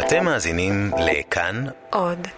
אתם מאזינים לכאן עוד.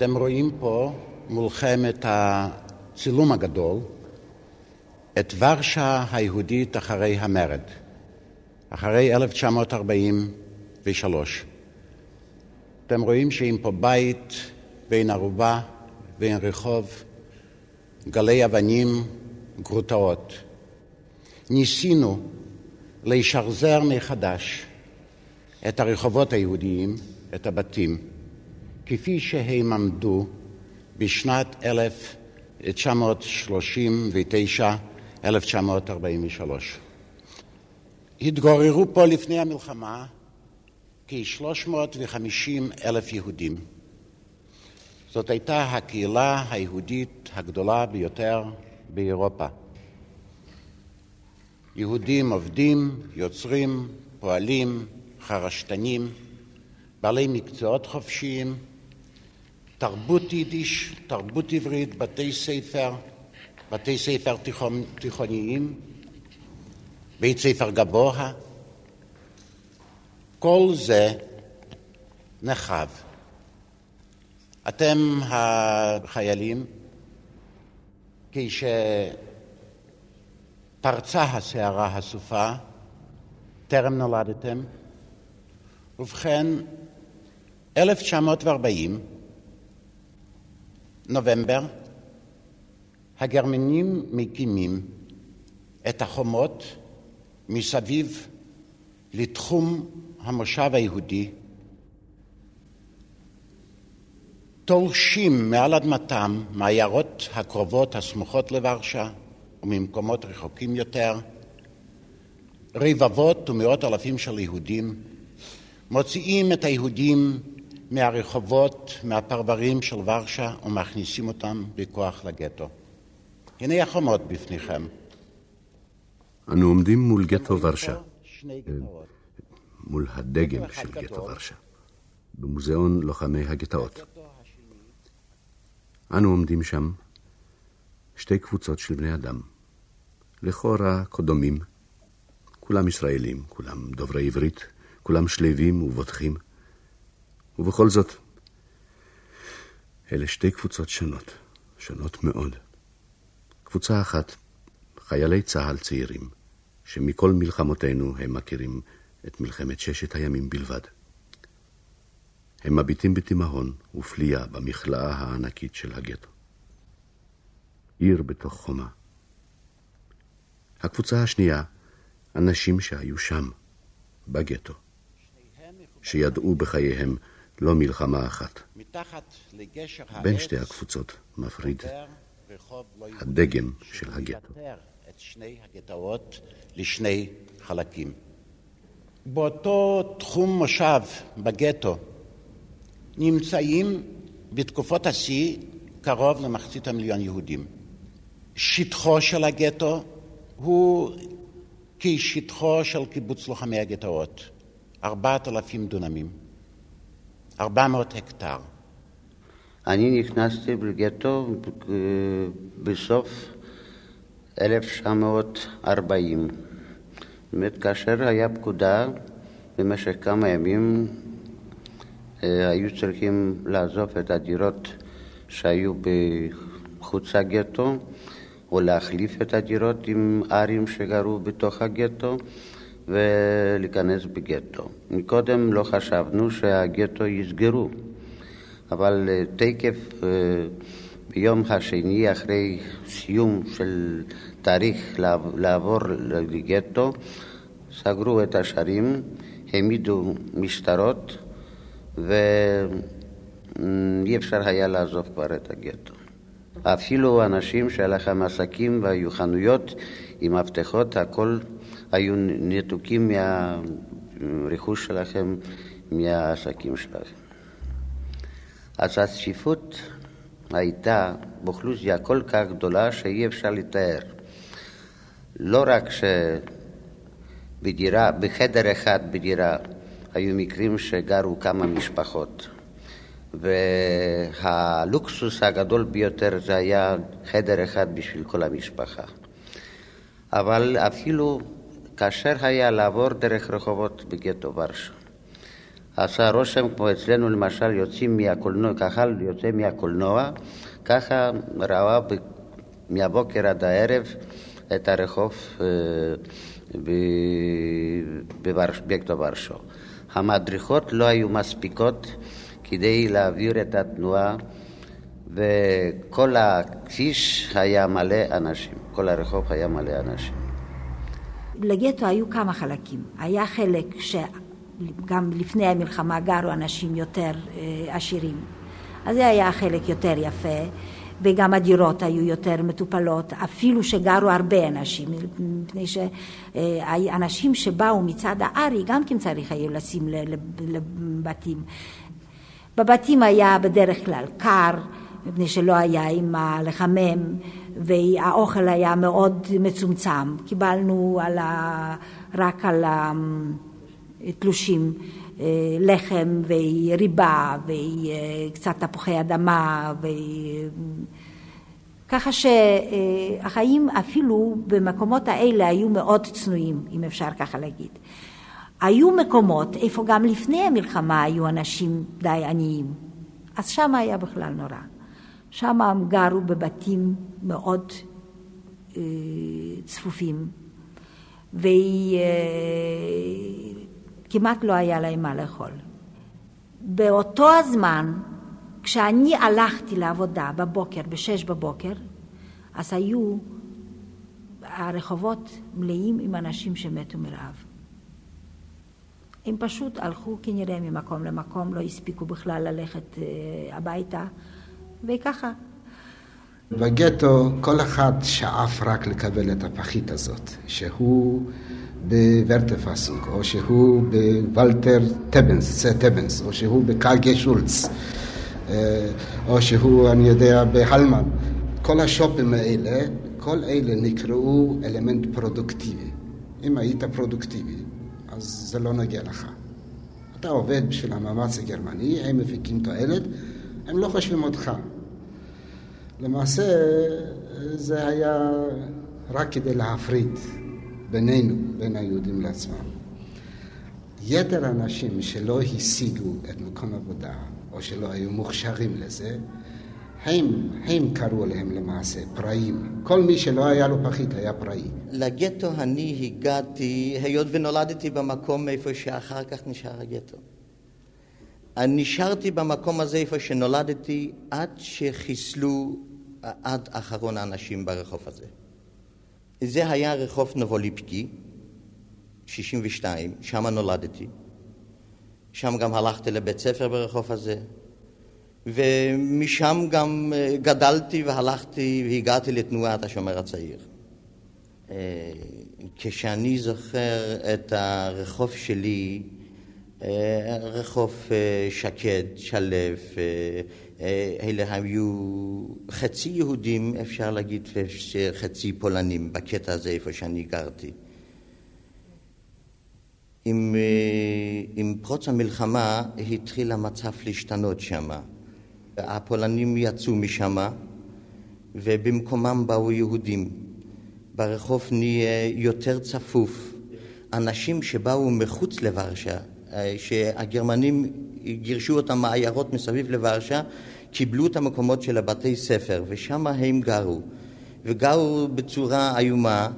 אתם רואים פה מולכם את הצילום הגדול, את ורשה היהודית אחרי המרד, אחרי 1943. אתם רואים שאם פה בית ואין ערובה ואין רחוב, גלי אבנים, גרוטאות. ניסינו לשחזר מחדש את הרחובות היהודיים, את הבתים. כפי שהם עמדו בשנת 1939-1943. התגוררו פה לפני המלחמה כ-350 אלף יהודים. זאת הייתה הקהילה היהודית הגדולה ביותר באירופה. יהודים עובדים, יוצרים, פועלים, חרשתנים, בעלי מקצועות חופשיים, תרבות יידיש, תרבות עברית, בתי ספר, בתי ספר תיכון, תיכוניים, בית ספר גבוה. כל זה נחרב. אתם החיילים, כשפרצה הסערה הסופה, טרם נולדתם, ובכן, 1940 נובמבר, הגרמנים מקימים את החומות מסביב לתחום המושב היהודי, תולשים מעל אדמתם מהעיירות הקרובות הסמוכות לוורשה וממקומות רחוקים יותר, רבבות ומאות אלפים של יהודים, מוציאים את היהודים מהרחובות, מהפרברים של ורשה ומכניסים אותם בכוח לגטו. הנה החומות בפניכם. אנו עומדים מול גטו ורשה, מול הדגל של גטו ורשה. במוזיאון לוחמי הגטאות. אנו עומדים שם, שתי קבוצות של בני אדם, לכאורה קודמים, כולם ישראלים, כולם דוברי עברית, כולם שלווים ובוטחים, ובכל זאת, אלה שתי קבוצות שונות, שונות מאוד. קבוצה אחת, חיילי צה"ל צעירים, שמכל מלחמותינו הם מכירים את מלחמת ששת הימים בלבד. הם מביטים בתימהון ופליאה במכלאה הענקית של הגטו. עיר בתוך חומה. הקבוצה השנייה, אנשים שהיו שם, בגטו, שידעו בחייהם לא מלחמה אחת. בין שתי הקבוצות מפריד הדגם של הגטו. את שני הגטאות לשני חלקים. באותו תחום מושב בגטו נמצאים בתקופות השיא קרוב למחצית המיליון יהודים. שטחו של הגטו הוא כשטחו של קיבוץ לוחמי הגטאות, ארבעת אלפים דונמים, ארבע מאות הקטר. אני נכנסתי לגטו בסוף 1940. באמת, כאשר היה פקודה, במשך כמה ימים אה, היו צריכים לעזוב את הדירות שהיו בחוץ הגטו, או להחליף את הדירות עם ערים שגרו בתוך הגטו ולהיכנס בגטו. מקודם לא חשבנו שהגטו יסגרו, אבל אה, תקף אה, ביום השני אחרי סיום של תאריך לעבור לגטו, סגרו את השערים, העמידו משטרות ואי אפשר היה לעזוב כבר את הגטו. אפילו אנשים שהיה לכם עסקים והיו חנויות עם מפתחות, הכל היו נתוקים מהרכוש שלכם, מהעסקים שלכם. אז הצפיפות הייתה באוכלוסייה כל כך גדולה שאי אפשר לתאר. לא רק שבדירה, בחדר אחד בדירה היו מקרים שגרו כמה משפחות, והלוקסוס הגדול ביותר זה היה חדר אחד בשביל כל המשפחה. אבל אפילו כאשר היה לעבור דרך רחובות בגטו ורשה, עשה רושם כמו אצלנו למשל יוצאים מהקולנוע, קהל יוצא מהקולנוע, ככה ראה מהבוקר עד הערב את הרחוב אה, בגטו ורשו. המדריכות לא היו מספיקות כדי להעביר את התנועה וכל הכביש היה מלא אנשים, כל הרחוב היה מלא אנשים. לגטו היו כמה חלקים. היה חלק שגם לפני המלחמה גרו אנשים יותר אה, עשירים. אז זה היה חלק יותר יפה, וגם הדירות היו יותר מטופלות, אפילו שגרו הרבה אנשים, מפני שאנשים שבאו מצד הארי גם כן צריך היה לשים לבתים. בבתים היה בדרך כלל קר, מפני שלא היה עם לחמם, והאוכל היה מאוד מצומצם. קיבלנו על ה... רק על התלושים אה, לחם וריבה וקצת תפוחי אדמה ו... ככה שהחיים אפילו במקומות האלה היו מאוד צנועים, אם אפשר ככה להגיד. היו מקומות איפה גם לפני המלחמה היו אנשים די עניים, אז שם היה בכלל נורא. שם הם גרו בבתים מאוד אה, צפופים, וכמעט אה, לא היה להם מה לאכול. באותו הזמן, כשאני הלכתי לעבודה בבוקר, בשש בבוקר, אז היו הרחובות מלאים עם אנשים שמתו מרעב. הם פשוט הלכו כנראה ממקום למקום, לא הספיקו בכלל ללכת אה, הביתה, וככה. בגטו כל אחד שאף רק לקבל את הפחית הזאת, שהוא בוורטפסונג, או שהוא בוולטר טבנס, טבנס, או שהוא בקלגה שולץ, אה, או שהוא, אני יודע, בהלמן. כל השופים האלה, כל אלה נקראו אלמנט פרודוקטיבי. אם היית פרודוקטיבי, אז זה לא נגיע לך. אתה עובד בשביל המאמץ הגרמני, הם מפיקים תועלת, הם לא חושבים אותך. למעשה זה היה רק כדי להפריד בינינו, בין היהודים לעצמם. יתר האנשים שלא השיגו את מקום עבודה, או שלא היו מוכשרים לזה, הם, הם קראו להם למעשה פראים. כל מי שלא היה לו פחית היה פראי. לגטו אני הגעתי, היות ונולדתי במקום איפה שאחר כך נשאר הגטו. אני נשארתי במקום הזה איפה שנולדתי עד שחיסלו עד אחרון האנשים ברחוב הזה. זה היה רחוב נבוליפקי, 62, שם נולדתי. שם גם הלכתי לבית ספר ברחוב הזה, ומשם גם אה, גדלתי והלכתי והגעתי לתנועת השומר הצעיר. אה, כשאני זוכר את הרחוב שלי, רחוב שקד, שלו, אלה היו חצי יהודים, אפשר להגיד, וחצי פולנים, בקטע הזה איפה שאני גרתי. עם, עם פרוץ המלחמה התחיל המצב להשתנות שמה. הפולנים יצאו משם ובמקומם באו יהודים. ברחוב נהיה יותר צפוף. אנשים שבאו מחוץ לוורשה, אה, שהגרמנים גירשו אותם מעיירות מסביב לוורשה, קיבלו את המקומות של הבתי ספר ושם הם גרו. וגרו בצורה איומה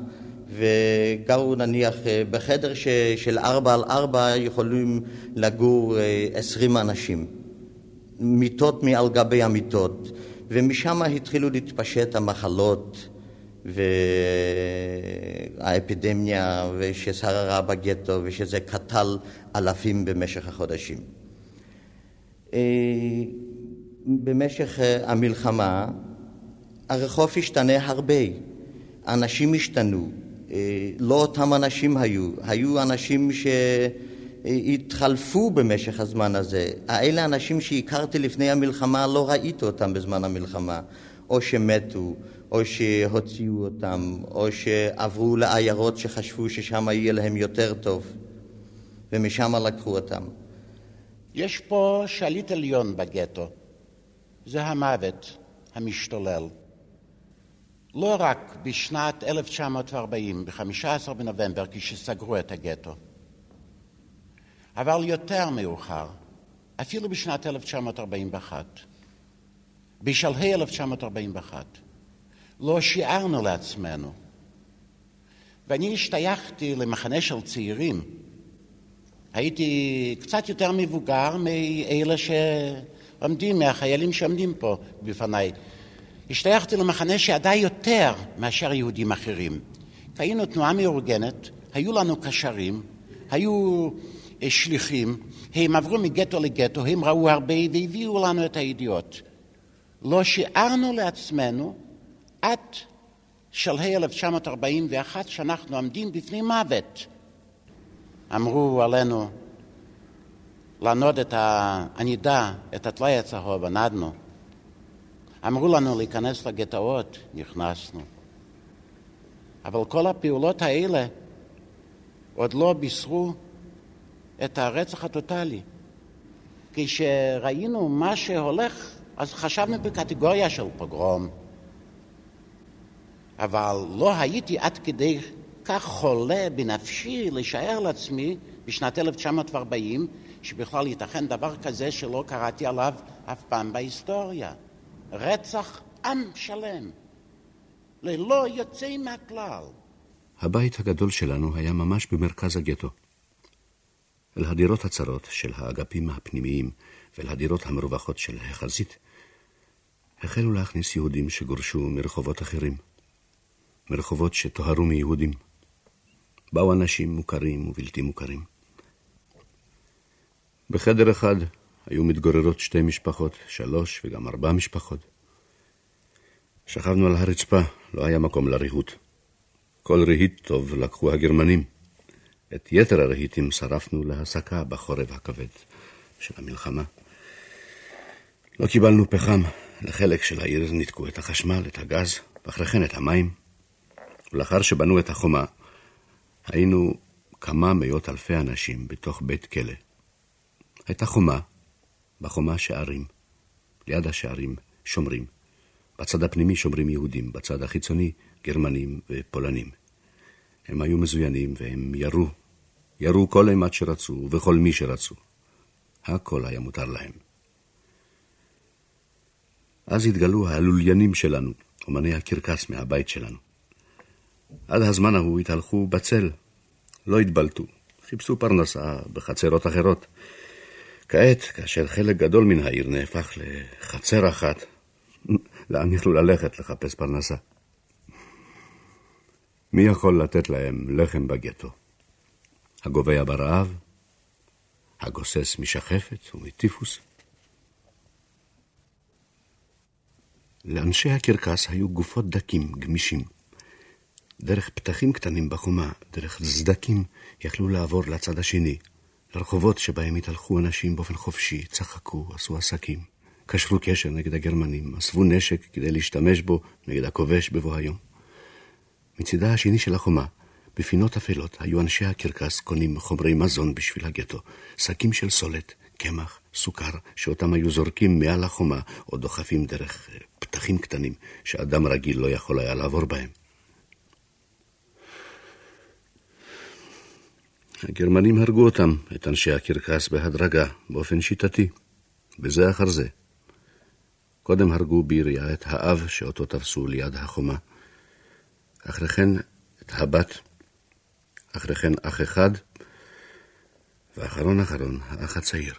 וגרו נניח אה, בחדר של ארבע על ארבע יכולים לגור אה, עשרים אנשים. מיטות מעל גבי המיטות, ומשם התחילו להתפשט המחלות והאפידמיה וששררה בגטו ושזה קטל אלפים במשך החודשים. אה, במשך אה, המלחמה הרחוב השתנה הרבה, אנשים השתנו, אה, לא אותם אנשים היו, היו אנשים ש... התחלפו במשך הזמן הזה. האלה אנשים שהכרתי לפני המלחמה, לא ראיתי אותם בזמן המלחמה. או שמתו, או שהוציאו אותם, או שעברו לעיירות שחשבו ששם יהיה להם יותר טוב, ומשם לקחו אותם. יש פה שליט עליון בגטו. זה המוות המשתולל. לא רק בשנת 1940, ב-15 בנובמבר, כשסגרו את הגטו. אבל יותר מאוחר, אפילו בשנת 1941, בשלהי 1941, לא שיערנו לעצמנו. ואני השתייכתי למחנה של צעירים. הייתי קצת יותר מבוגר מאלה שעומדים, מהחיילים שעומדים פה בפניי. השתייכתי למחנה שידע יותר מאשר יהודים אחרים. כי היינו תנועה מאורגנת, היו לנו קשרים, היו שליחים, הם עברו מגטו לגטו, הם ראו הרבה והביאו לנו את הידיעות. לא שיערנו לעצמנו עד שלהי 1941 שאנחנו עומדים בפני מוות. אמרו עלינו לענוד את הענידה, את הטלאי הצהוב, ענדנו. אמרו לנו להיכנס לגטאות, נכנסנו. אבל כל הפעולות האלה עוד לא בישרו את הרצח הטוטלי. כשראינו מה שהולך, אז חשבנו בקטגוריה של פוגרום. אבל לא הייתי עד כדי כך חולה בנפשי לשער לעצמי בשנת 1940 שבכלל ייתכן דבר כזה שלא קראתי עליו אף פעם בהיסטוריה. רצח עם שלם, ללא יוצא מהכלל. הבית הגדול שלנו היה ממש במרכז הגטו. אל הדירות הצרות של האגפים הפנימיים ואל הדירות המרווחות של החזית, החלו להכניס יהודים שגורשו מרחובות אחרים, מרחובות שטוהרו מיהודים. באו אנשים מוכרים ובלתי מוכרים. בחדר אחד היו מתגוררות שתי משפחות, שלוש וגם ארבע משפחות. שכבנו על הרצפה, לא היה מקום לריהוט. כל רהיט טוב לקחו הגרמנים. את יתר הרהיטים שרפנו להסקה בחורב הכבד של המלחמה. לא קיבלנו פחם, לחלק של העיר ניתקו את החשמל, את הגז, ואחרי כן את המים. ולאחר שבנו את החומה, היינו כמה מאות אלפי אנשים בתוך בית כלא. הייתה חומה, בחומה שערים. ליד השערים שומרים. בצד הפנימי שומרים יהודים, בצד החיצוני גרמנים ופולנים. הם היו מזוינים והם ירו. ירו כל אימת שרצו ובכל מי שרצו. הכל היה מותר להם. אז התגלו הלוליינים שלנו, אומני הקרקס מהבית שלנו. עד הזמן ההוא התהלכו בצל, לא התבלטו, חיפשו פרנסה בחצרות אחרות. כעת, כאשר חלק גדול מן העיר נהפך לחצר אחת, לאן יכלו ללכת לחפש פרנסה? מי יכול לתת להם לחם בגטו? הגובע ברעב? הגוסס משחפת ומטיפוס? לאנשי הקרקס היו גופות דקים, גמישים. דרך פתחים קטנים בחומה, דרך סדקים, יכלו לעבור לצד השני, לרחובות שבהם התהלכו אנשים באופן חופשי, צחקו, עשו עסקים, קשרו קשר נגד הגרמנים, אספו נשק כדי להשתמש בו נגד הכובש בבוא היום. מצידה השני של החומה, בפינות אפלות, היו אנשי הקרקס קונים חומרי מזון בשביל הגטו, שקים של סולת, קמח, סוכר, שאותם היו זורקים מעל החומה, או דוחפים דרך אה, פתחים קטנים, שאדם רגיל לא יכול היה לעבור בהם. הגרמנים הרגו אותם, את אנשי הקרקס, בהדרגה, באופן שיטתי, בזה אחר זה. קודם הרגו בירייה את האב שאותו תפסו ליד החומה, אחרי כן את הבת, אחרי כן אח אחד, ואחרון אחרון, האח הצעיר.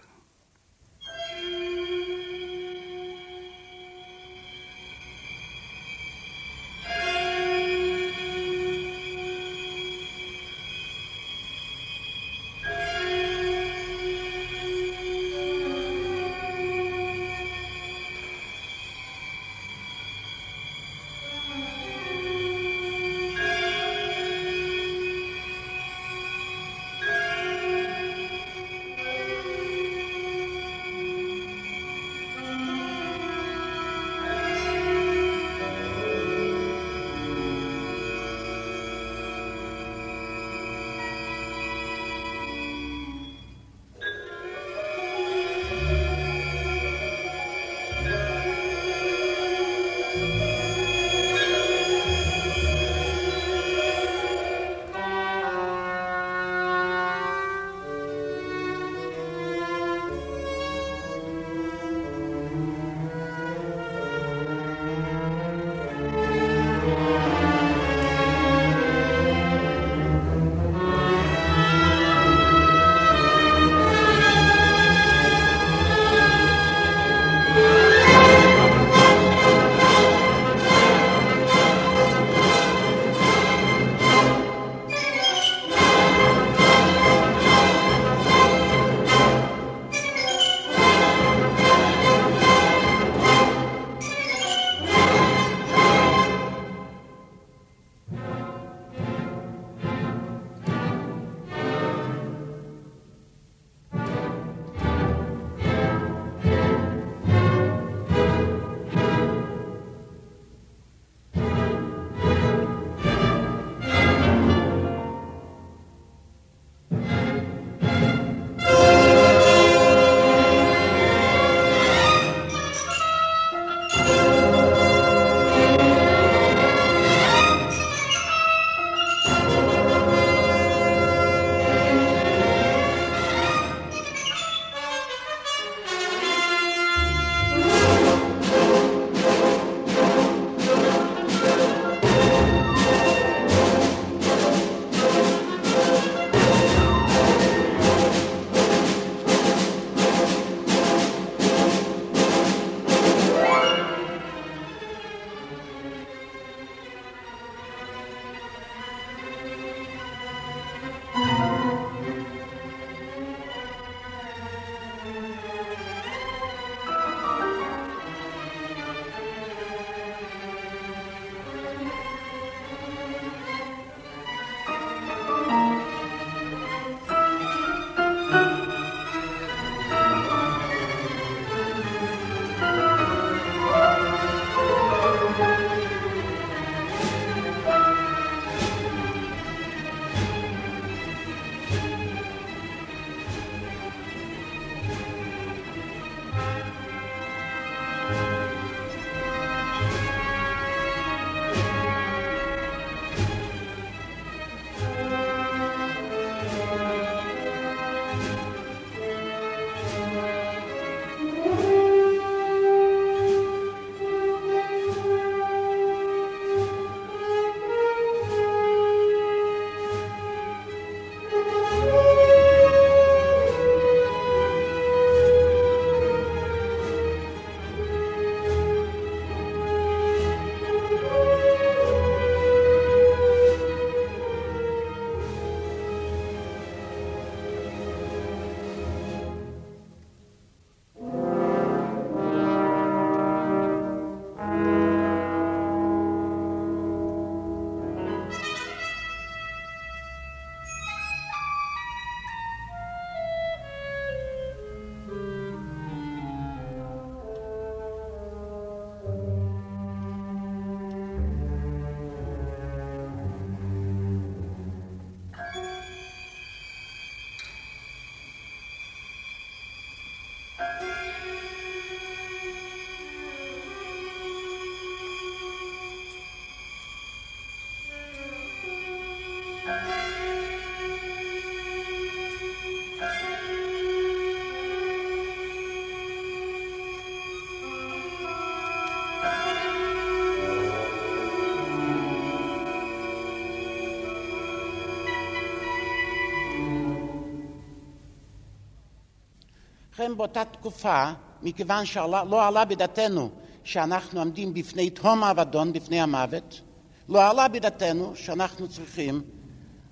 לכן באותה תקופה, מכיוון שלא עלה בדעתנו שאנחנו עומדים בפני תהום האבדון, בפני המוות, לא עלה בדעתנו שאנחנו צריכים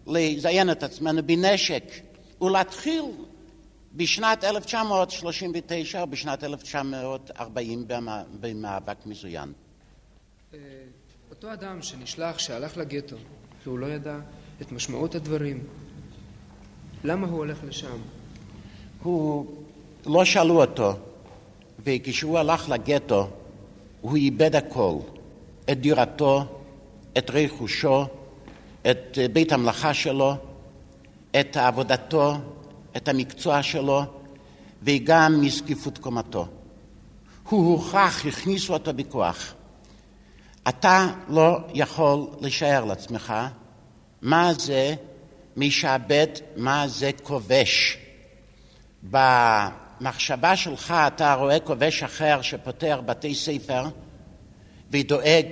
לזיין את עצמנו בנשק ולהתחיל בשנת 1939 או בשנת 1940 במאבק מזוין. אה, אותו אדם שנשלח, שהלך לגטו, והוא לא ידע את משמעות הדברים, למה הוא הולך לשם? הוא לא שאלו אותו, וכשהוא הלך לגטו, הוא איבד הכל, את דירתו, את רכושו, את בית המלאכה שלו, את עבודתו, את המקצוע שלו, וגם מזקיפות קומתו. הוא הוכרח, הכניסו אותו בכוח. אתה לא יכול לשער לעצמך מה זה משעבד, מה זה כובש. במחשבה שלך אתה רואה כובש אחר שפותח בתי ספר ודואג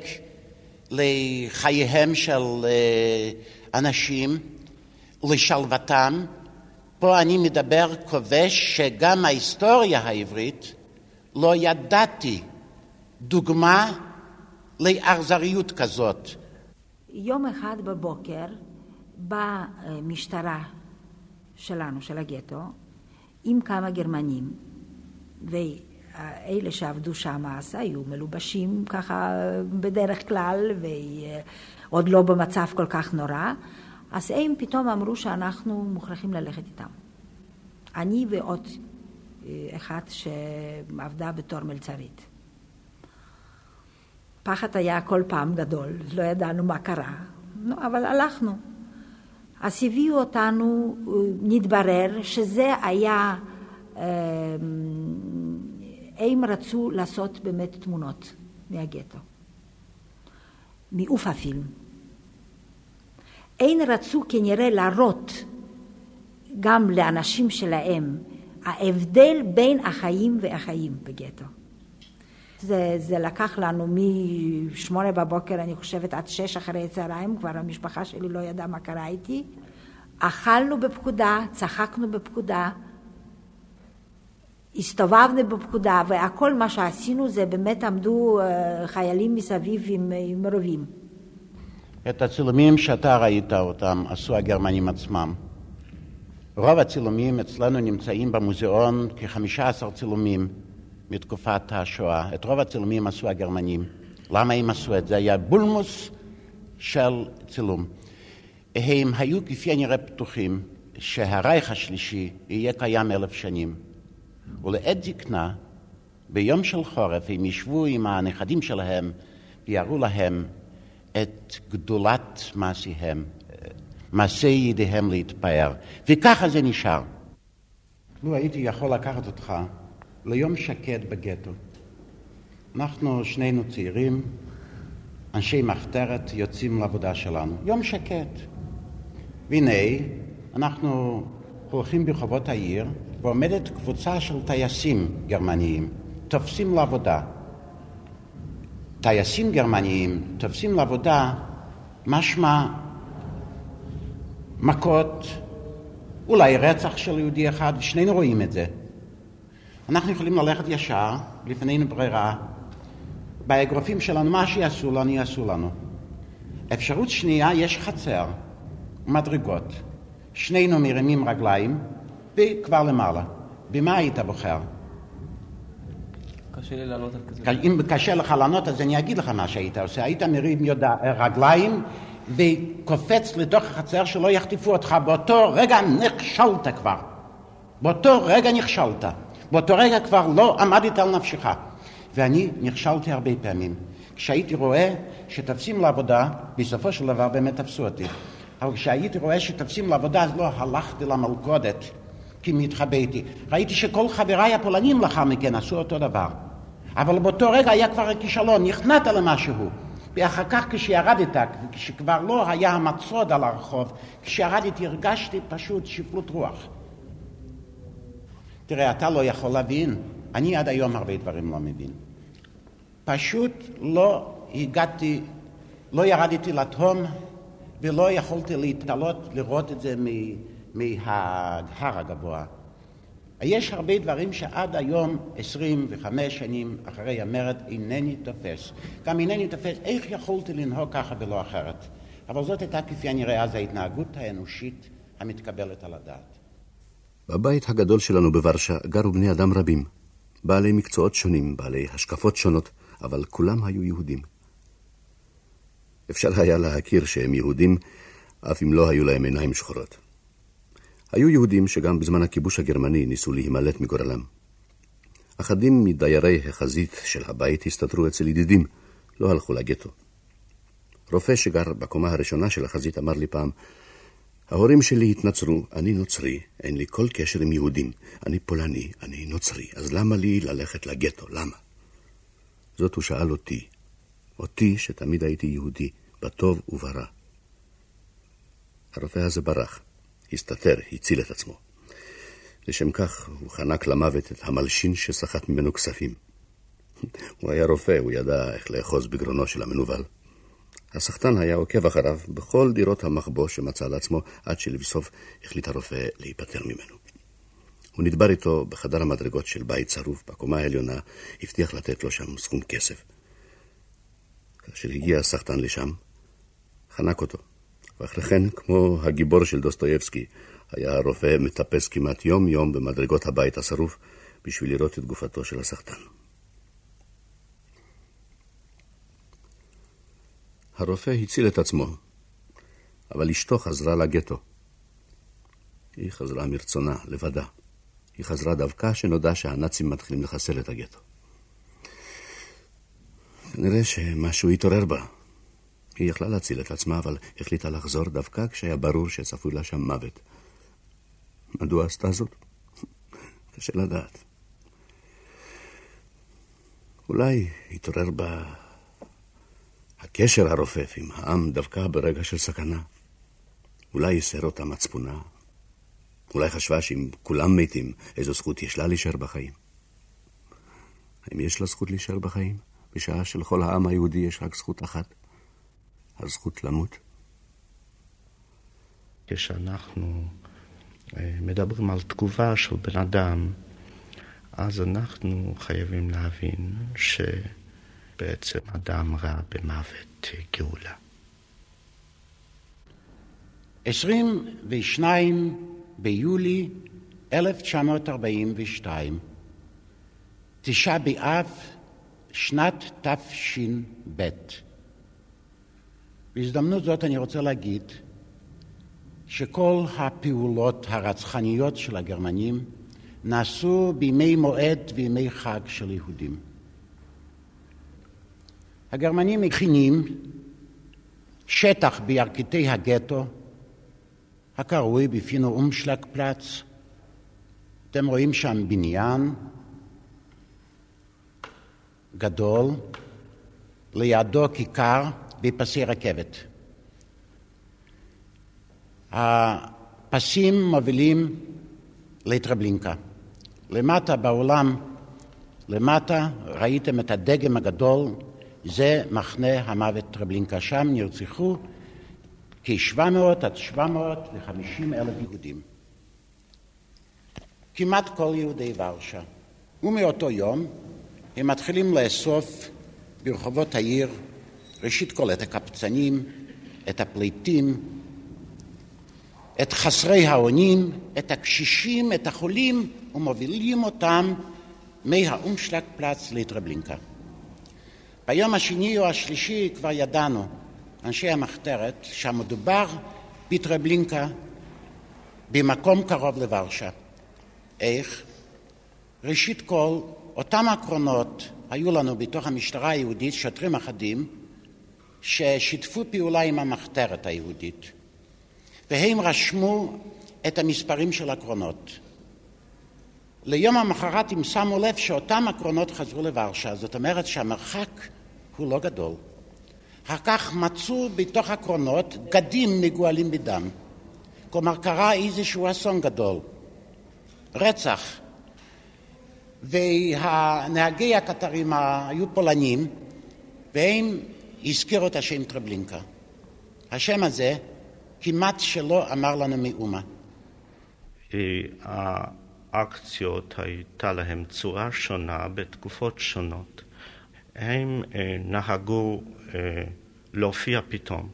לחייהם של אה, אנשים, לשלוותם. פה אני מדבר כובש שגם ההיסטוריה העברית לא ידעתי דוגמה לאכזריות כזאת. יום אחד בבוקר באה משטרה שלנו, של הגטו, עם כמה גרמנים, ואלה שעבדו שם אז היו מלובשים ככה בדרך כלל, ועוד לא במצב כל כך נורא, אז הם פתאום אמרו שאנחנו מוכרחים ללכת איתם. אני ועוד אה, אחת שעבדה בתור מלצרית. פחד היה כל פעם גדול, לא ידענו מה קרה, אבל הלכנו. אז הביאו אותנו, נתברר שזה היה, אה, הם רצו לעשות באמת תמונות מהגטו, מעוף הפילם. הם רצו כנראה להראות גם לאנשים שלהם ההבדל בין החיים והחיים בגטו. זה, זה לקח לנו משמונה בבוקר, אני חושבת, עד שש אחרי צהריים, כבר המשפחה שלי לא ידעה מה קרה איתי. אכלנו בפקודה, צחקנו בפקודה, הסתובבנו בפקודה, והכל מה שעשינו זה באמת עמדו אה, חיילים מסביב עם, עם רובים. את הצילומים שאתה ראית אותם עשו הגרמנים עצמם. רוב הצילומים אצלנו נמצאים במוזיאון, כ-15 צילומים. מתקופת השואה. את רוב הצילומים עשו הגרמנים. למה הם עשו את זה? היה בולמוס של צילום. הם היו כפי הנראה פתוחים שהרייך השלישי יהיה קיים אלף שנים. ולעת זקנה, ביום של חורף, הם ישבו עם הנכדים שלהם ויראו להם את גדולת מעשיהם, מעשי ידיהם להתפאר. וככה זה נשאר. לו הייתי יכול לקחת אותך ליום שקט בגטו. אנחנו שנינו צעירים, אנשי מחתרת, יוצאים לעבודה שלנו. יום שקט. והנה, אנחנו הולכים ברחובות העיר, ועומדת קבוצה של טייסים גרמניים, תופסים לעבודה. טייסים גרמניים תופסים לעבודה, משמע מכות, אולי רצח של יהודי אחד, ושנינו רואים את זה. אנחנו יכולים ללכת ישר, לפנינו ברירה, באגרופים שלנו, מה שיעשו לנו, יעשו לנו. אפשרות שנייה, יש חצר, מדרגות. שנינו מרימים רגליים, וכבר למעלה. במה היית בוחר? קשה לי לענות על כזה. אם קשה לך לענות, אז אני אגיד לך מה שהיית עושה. היית מרים יודע, רגליים וקופץ לתוך החצר שלא יחטפו אותך. באותו רגע נכשלת כבר. באותו רגע נכשלת. באותו רגע כבר לא עמדת על נפשך. ואני נכשלתי הרבה פעמים. כשהייתי רואה שתופסים לעבודה, בסופו של דבר באמת תפסו אותי. אבל כשהייתי רואה שתופסים לעבודה, אז לא הלכתי למלכודת כי מתחבאתי. ראיתי שכל חבריי הפולנים לאחר מכן עשו אותו דבר. אבל באותו רגע היה כבר כישלון, נכנעת למשהו. ואחר כך כשירדת, כשכבר לא היה המצוד על הרחוב, כשירדתי הרגשתי פשוט שפלות רוח. תראה, אתה לא יכול להבין, אני עד היום הרבה דברים לא מבין. פשוט לא הגעתי, לא ירדתי לתהום ולא יכולתי להתעלות, לראות את זה מההר הגבוה. יש הרבה דברים שעד היום, 25 שנים אחרי המרד, אינני תופס. גם אינני תופס איך יכולתי לנהוג ככה ולא אחרת. אבל זאת הייתה כפי הנראה אז ההתנהגות האנושית המתקבלת על הדעת. בבית הגדול שלנו בוורשה גרו בני אדם רבים, בעלי מקצועות שונים, בעלי השקפות שונות, אבל כולם היו יהודים. אפשר היה להכיר שהם יהודים, אף אם לא היו להם עיניים שחורות. היו יהודים שגם בזמן הכיבוש הגרמני ניסו להימלט מגורלם. אחדים מדיירי החזית של הבית הסתתרו אצל ידידים, לא הלכו לגטו. רופא שגר בקומה הראשונה של החזית אמר לי פעם, ההורים שלי התנצרו, אני נוצרי, אין לי כל קשר עם יהודים. אני פולני, אני נוצרי, אז למה לי ללכת לגטו? למה? זאת הוא שאל אותי, אותי שתמיד הייתי יהודי, בטוב וברע. הרופא הזה ברח, הסתתר, הציל את עצמו. לשם כך הוא חנק למוות את המלשין שסחט ממנו כספים. הוא היה רופא, הוא ידע איך לאחוז בגרונו של המנוול. הסחטן היה עוקב אחריו בכל דירות המחבוא שמצא לעצמו, עד שלבסוף החליט הרופא להיפטר ממנו. הוא נדבר איתו בחדר המדרגות של בית צרוף בקומה העליונה, הבטיח לתת לו שם סכום כסף. כאשר הגיע הסחטן לשם, חנק אותו, ואחרי כן, כמו הגיבור של דוסטויבסקי, היה הרופא מטפס כמעט יום-יום במדרגות הבית השרוף בשביל לראות את גופתו של הסחטן. הרופא הציל את עצמו, אבל אשתו חזרה לגטו. היא חזרה מרצונה, לבדה. היא חזרה דווקא כשנודע שהנאצים מתחילים לחסל את הגטו. כנראה שמשהו התעורר בה. היא יכלה להציל את עצמה, אבל החליטה לחזור דווקא כשהיה ברור שצפוי לה שם מוות. מדוע עשתה זאת? קשה לדעת. אולי התעורר בה הקשר הרופף עם העם דווקא ברגע של סכנה. אולי ייסר אותה מצפונה. אולי חשבה שאם כולם מתים, איזו זכות יש לה להישאר בחיים. האם יש לה זכות להישאר בחיים, בשעה שלכל העם היהודי יש רק זכות אחת? הזכות למות? כשאנחנו אה, מדברים על תגובה של בן אדם, אז אנחנו חייבים להבין ש... בעצם אדם רע במוות גאולה. 22 ביולי 1942, תשעה באב, שנת תש"ב. בהזדמנות זאת אני רוצה להגיד שכל הפעולות הרצחניות של הגרמנים נעשו בימי מועד וימי חג של יהודים. הגרמנים מכינים שטח בירכתי הגטו, הקרוי בפינו אומשלג פלאץ. אתם רואים שם בניין גדול, לידו כיכר ופסי רכבת. הפסים מובילים לטרבלינקה. למטה בעולם, למטה ראיתם את הדגם הגדול זה מחנה המוות טרבלינקה. שם נרצחו כ-700 עד 750 אלף יהודים. כמעט כל יהודי ורשה. ומאותו יום הם מתחילים לאסוף ברחובות העיר, ראשית כל את הקפצנים, את הפליטים, את חסרי האונים, את הקשישים, את החולים, ומובילים אותם מהאומשלג פלאץ לטרבלינקה. ביום השני או השלישי כבר ידענו, אנשי המחתרת, שהמדובר בטרבלינקה במקום קרוב לוורשה. איך? ראשית כל, אותם עקרונות היו לנו בתוך המשטרה היהודית, שוטרים אחדים, ששיתפו פעולה עם המחתרת היהודית, והם רשמו את המספרים של הקרונות. ליום המחרת הם שמו לב שאותם הקרונות חזרו לוורשה, זאת אומרת שהמרחק הוא לא גדול. אחר כך מצאו בתוך הקרונות גדים מגואלים בדם. כלומר קרה איזשהו אסון גדול, רצח. והנהגי הקטרים היו פולנים והם הזכירו את השם טרבלינקה. השם הזה כמעט שלא אמר לנו מאומה. האקציות הייתה להם צורה שונה בתקופות שונות. הם אה, נהגו אה, להופיע פתאום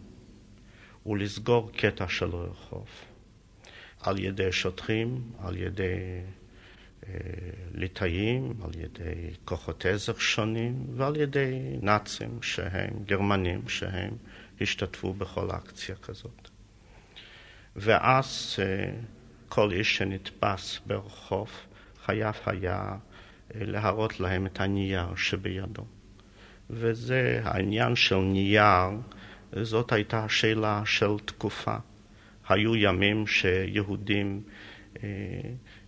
ולסגור קטע של רחוב על ידי שוטרים, על ידי אה, ליטאים, על ידי כוחות עזר שונים ועל ידי נאצים שהם גרמנים שהם השתתפו בכל אקציה כזאת. ואז כל איש שנתפס ברחוב חייב היה להראות להם את הנייר שבידו. וזה העניין של נייר, זאת הייתה שאלה של תקופה. היו ימים שיהודים אה,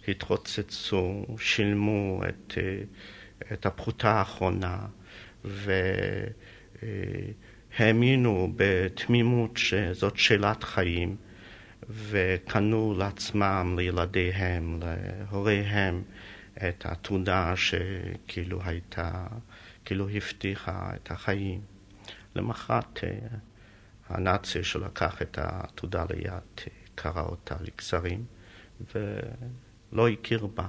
התרוצצו, שילמו את, אה, את הפרוטה האחרונה והאמינו בתמימות שזאת שאלת חיים וקנו לעצמם, לילדיהם, להוריהם, את התעודה שכאילו הייתה כאילו הבטיחה את החיים. למחרת אה, הנאצי שלקח את העתודה ליד אה, קרע אותה לגזרים ולא הכיר בה.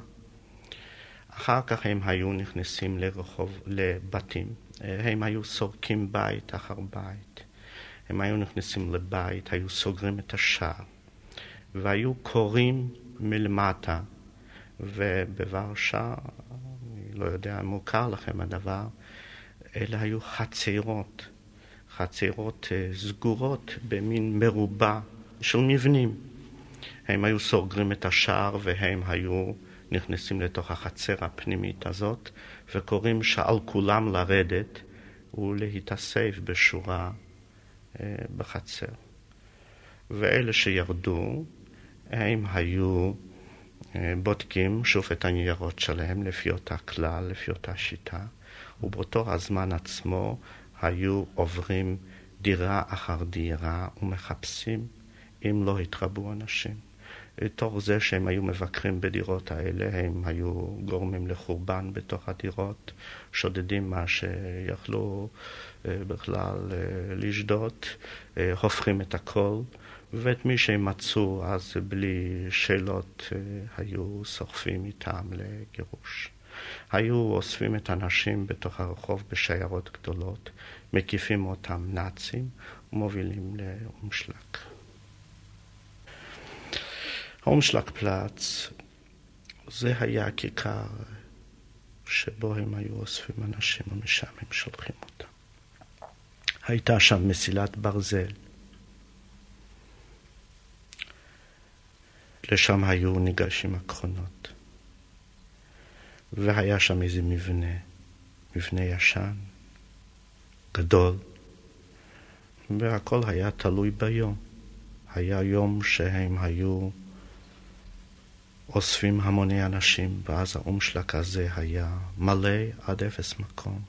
אחר כך הם היו נכנסים לרחוב, לבתים, אה, הם היו סורקים בית אחר בית. הם היו נכנסים לבית, היו סוגרים את השער, והיו קוראים מלמטה, ובוורשה, אני לא יודע אם מוכר לכם הדבר, אלה היו חצרות, חצרות אה, סגורות במין מרובע של מבנים. הם היו סוגרים את השער והם היו נכנסים לתוך החצר הפנימית הזאת וקוראים שעל כולם לרדת ולהתאסף בשורה אה, בחצר. ואלה שירדו, הם היו בודקים שוב את הניירות שלהם לפי אותה כלל, לפי אותה שיטה, ובאותו הזמן עצמו היו עוברים דירה אחר דירה ומחפשים אם לא התרבו אנשים. תוך זה שהם היו מבקרים בדירות האלה, הם היו גורמים לחורבן בתוך הדירות, שודדים מה שיכלו אה, בכלל אה, אה, הופכים את הכל, ואת מי שהם מצאו אז בלי שאלות היו סוחפים איתם לגירוש. היו אוספים את הנשים בתוך הרחוב בשיירות גדולות, מקיפים אותם נאצים ומובילים לאומשלג. האומשלג פלאץ זה היה הכיכר שבו הם היו אוספים אנשים ומשם הם שולחים אותם. הייתה שם מסילת ברזל. לשם היו ניגשים הקרונות. והיה שם איזה מבנה, מבנה ישן, גדול, והכל היה תלוי ביום. היה יום שהם היו אוספים המוני אנשים, ואז האומשלק הזה היה מלא עד אפס מקום.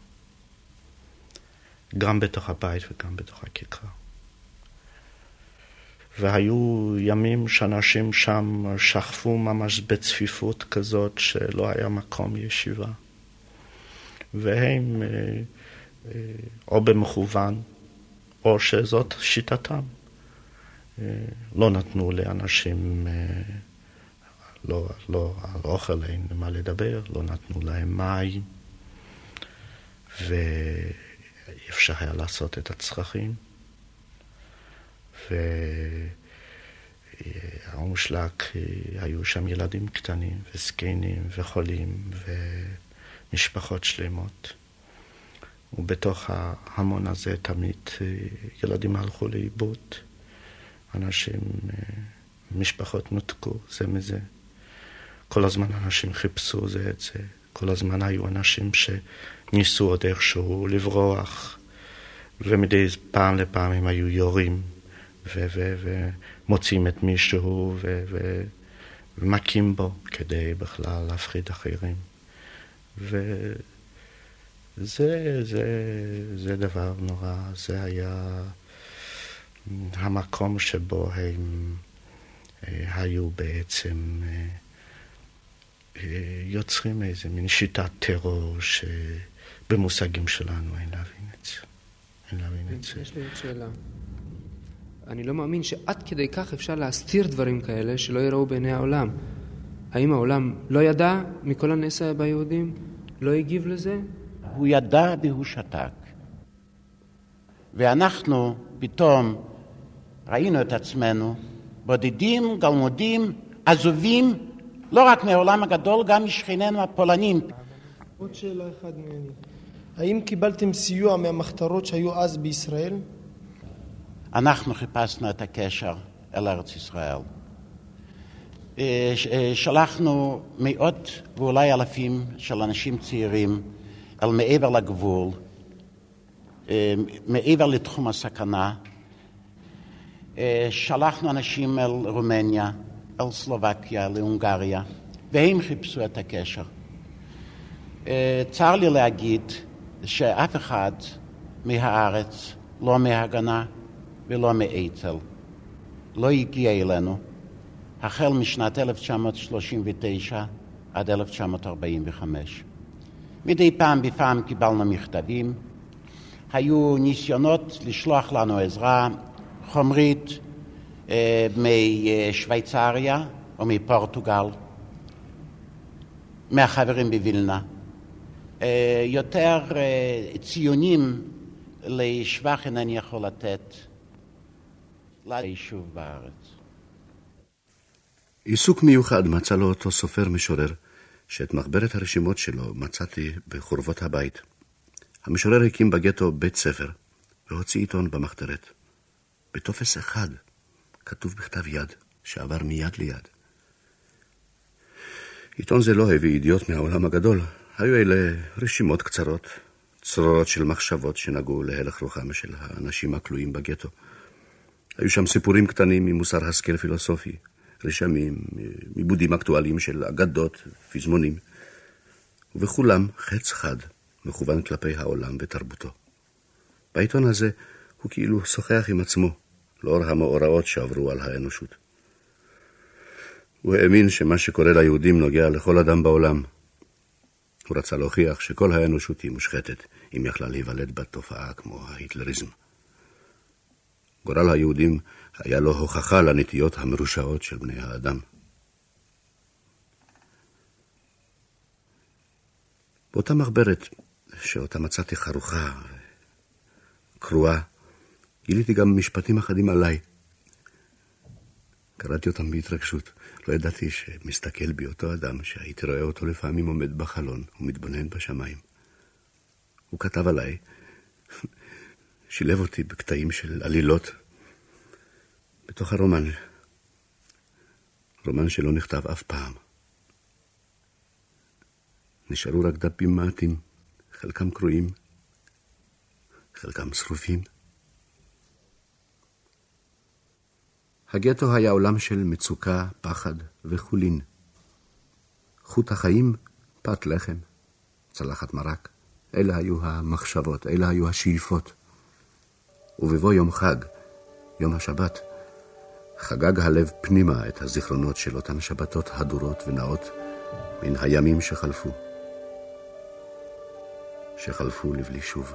גם בתוך הבית וגם בתוך הכיכר. והיו ימים שאנשים שם שכבו ממש בצפיפות כזאת שלא היה מקום ישיבה. והם אה, אה, או במכוון, או שזאת שיטתם. אה, לא נתנו לאנשים, לא, לא על אוכל אין מה לדבר, לא נתנו להם מים, ואפשר היה לעשות את הצרכים. והאומשלג, היו שם ילדים קטנים וזקנים וחולים ומשפחות שלמות. ובתוך ההמון הזה תמיד אה, ילדים הלכו לאיבוד, אנשים, אה, משפחות נותקו זה מזה. כל הזמן אנשים חיפשו זה את זה, כל הזמן היו אנשים שניסו עוד איכשהו לברוח, ומדי פעם לפעם הם היו יורים ומוצאים את מישהו ומכים בו כדי בכלל להפחיד אחרים. וזה זה, זה דבר נורא, זה היה המקום שבו הם אה, היו בעצם אה, אה, יוצרים איזה מין שיטת טרור שבמושגים שלנו אין להבין את זה. אין להבין את זה. יש לי עוד שאלה. אני לא מאמין שעד כדי כך אפשר להסתיר דברים כאלה שלא יראו בעיני העולם. האם העולם לא ידע מכל הנס היה ביהודים? לא הגיב לזה? הוא ידע והוא שתק. ואנחנו פתאום ראינו את עצמנו בודדים, גלמודים, עזובים, לא רק מהעולם הגדול, גם משכנינו הפולנים. עוד שאלה אחת ממני. האם קיבלתם סיוע מהמחתרות שהיו אז בישראל? אנחנו חיפשנו את הקשר אל ארץ ישראל. אה, אה, שלחנו מאות ואולי אלפים של אנשים צעירים אל מעבר לגבול, אה, מעבר לתחום הסכנה. שלחנו אנשים אל רומניה, אל סלובקיה, להונגריה, והם חיפשו את הקשר. צר לי להגיד שאף אחד מהארץ, לא מהגנה ולא מאצ"ל, לא הגיע אלינו החל משנת 1939 עד 1945. מדי פעם בפעם קיבלנו מכתבים, היו ניסיונות לשלוח לנו עזרה חומרית אה, משוויצריה או מפורטוגל, מהחברים בווילנה. אה, יותר אה, ציונים לשבח אינני יכול לתת ליישוב בארץ. עיסוק מיוחד מצא לו אותו סופר משורר, שאת מחברת הרשימות שלו מצאתי בחורבות הבית. המשורר הקים בגטו בית ספר, והוציא עיתון במחתרת. בטופס אחד כתוב בכתב יד, שעבר מיד ליד. עיתון זה לא הביא ידיעות מהעולם הגדול, היו אלה רשימות קצרות, צרורות של מחשבות שנגעו להלך רוחם של האנשים הכלואים בגטו. היו שם סיפורים קטנים ממוסר השכל פילוסופי, רשמים, עיבודים אקטואליים של אגדות, פזמונים, ובכולם חץ חד מכוון כלפי העולם ותרבותו. בעיתון הזה הוא כאילו שוחח עם עצמו, לאור המאורעות שעברו על האנושות. הוא האמין שמה שקורה ליהודים נוגע לכל אדם בעולם. הוא רצה להוכיח שכל האנושות היא מושחתת, אם יכלה להיוולד בה תופעה כמו ההיטלריזם. גורל היהודים היה לו הוכחה לנטיות המרושעות של בני האדם. באותה מחברת, שאותה מצאתי חרוכה, קרועה, גיליתי גם משפטים אחדים עליי. קראתי אותם בהתרגשות. לא ידעתי שמסתכל בי אותו אדם שהייתי רואה אותו לפעמים עומד בחלון ומתבונן בשמיים. הוא כתב עליי, שילב אותי בקטעים של עלילות בתוך הרומן. רומן שלא נכתב אף פעם. נשארו רק דפים מעטים, חלקם קרועים, חלקם שרופים. הגטו היה עולם של מצוקה, פחד וחולין. חוט החיים, פת לחם, צלחת מרק. אלה היו המחשבות, אלה היו השאיפות. ובבוא יום חג, יום השבת, חגג הלב פנימה את הזיכרונות של אותן שבתות הדורות ונאות מן הימים שחלפו. שחלפו לבלי שוב.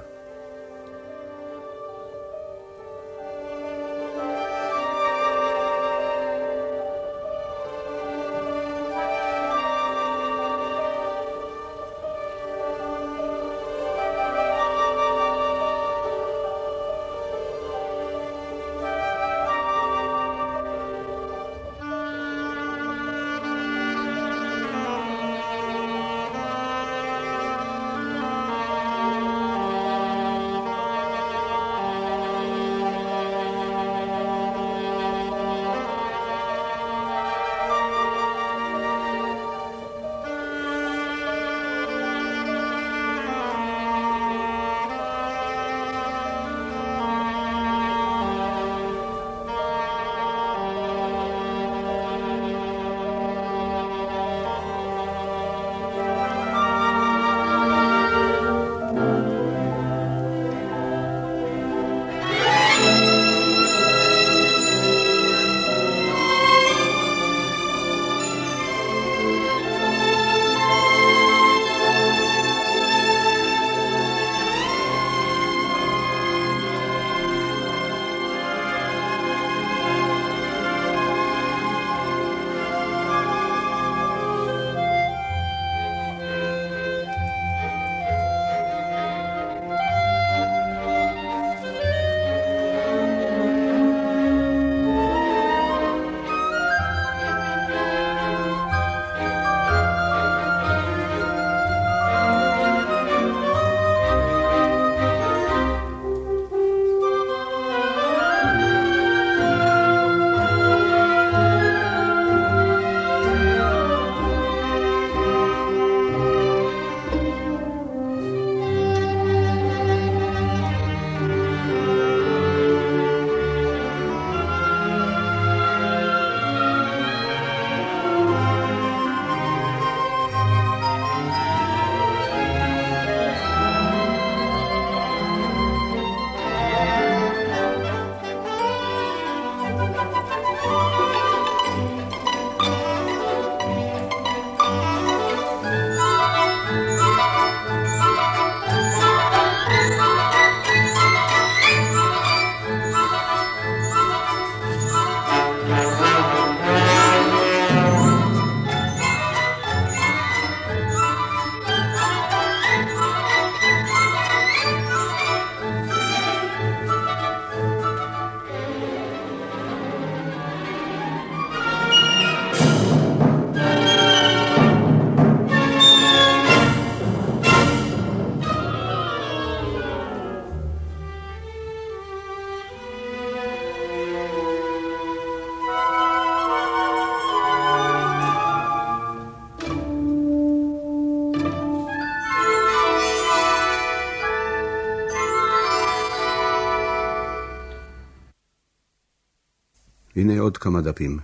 הנה עוד כמה דפים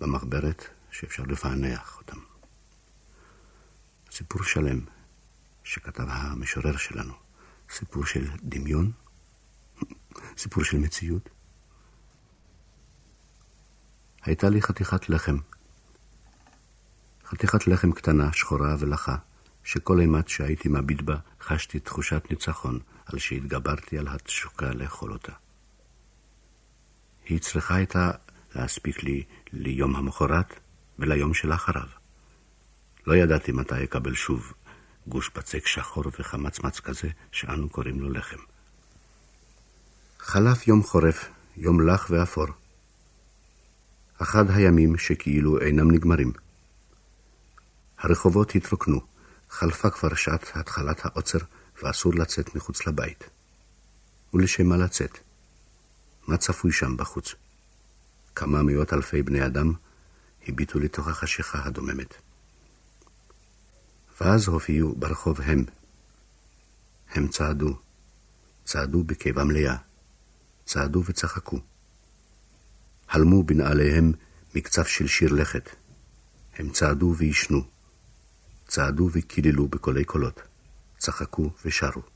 במחברת שאפשר לפענח אותם. סיפור שלם שכתב המשורר שלנו, סיפור של דמיון, סיפור של מציאות. הייתה לי חתיכת לחם. חתיכת לחם קטנה, שחורה ולחה, שכל אימת שהייתי מביט בה, חשתי תחושת ניצחון על שהתגברתי על התשוקה לאכול אותה. היא צריכה הייתה להספיק לי ליום המחרת וליום שלאחריו. לא ידעתי מתי אקבל שוב גוש בצק שחור וחמצמץ כזה שאנו קוראים לו לחם. חלף יום חורף, יום לח ואפור. אחד הימים שכאילו אינם נגמרים. הרחובות התרוקנו, חלפה כבר שעת התחלת העוצר ואסור לצאת מחוץ לבית. ולשם מה לצאת? מה צפוי שם בחוץ? כמה מאות אלפי בני אדם הביטו לתוך החשיכה הדוממת. ואז הופיעו ברחוב הם. הם צעדו, צעדו בקיבה מלאה, צעדו וצחקו. הלמו בנעליהם מקצף של שיר לכת. הם צעדו וישנו, צעדו וקיללו בקולי קולות, צחקו ושרו.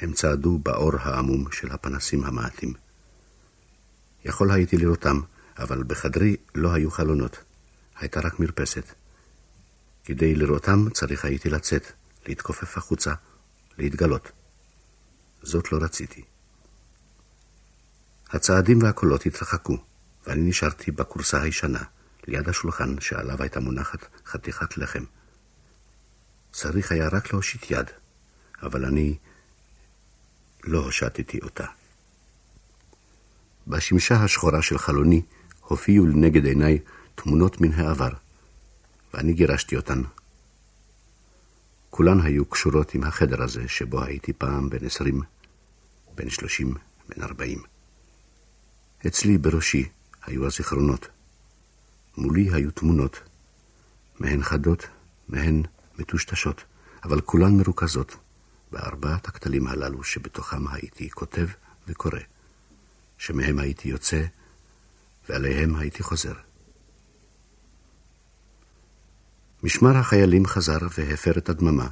הם צעדו באור העמום של הפנסים המעטים. יכול הייתי לראותם, אבל בחדרי לא היו חלונות, הייתה רק מרפסת. כדי לראותם צריך הייתי לצאת, להתכופף החוצה, להתגלות. זאת לא רציתי. הצעדים והקולות התרחקו, ואני נשארתי בכורסה הישנה, ליד השולחן שעליו הייתה מונחת חתיכת לחם. צריך היה רק להושיט יד, אבל אני לא הושטתי אותה. בשמשה השחורה של חלוני הופיעו לנגד עיניי תמונות מן העבר, ואני גירשתי אותן. כולן היו קשורות עם החדר הזה, שבו הייתי פעם בן עשרים, בן שלושים, בן ארבעים. אצלי בראשי היו הזיכרונות. מולי היו תמונות, מהן חדות, מהן מטושטשות, אבל כולן מרוכזות בארבעת הכתלים הללו שבתוכם הייתי כותב וקורא, שמהם הייתי יוצא ועליהם הייתי חוזר. משמר החיילים חזר והפר את הדממה.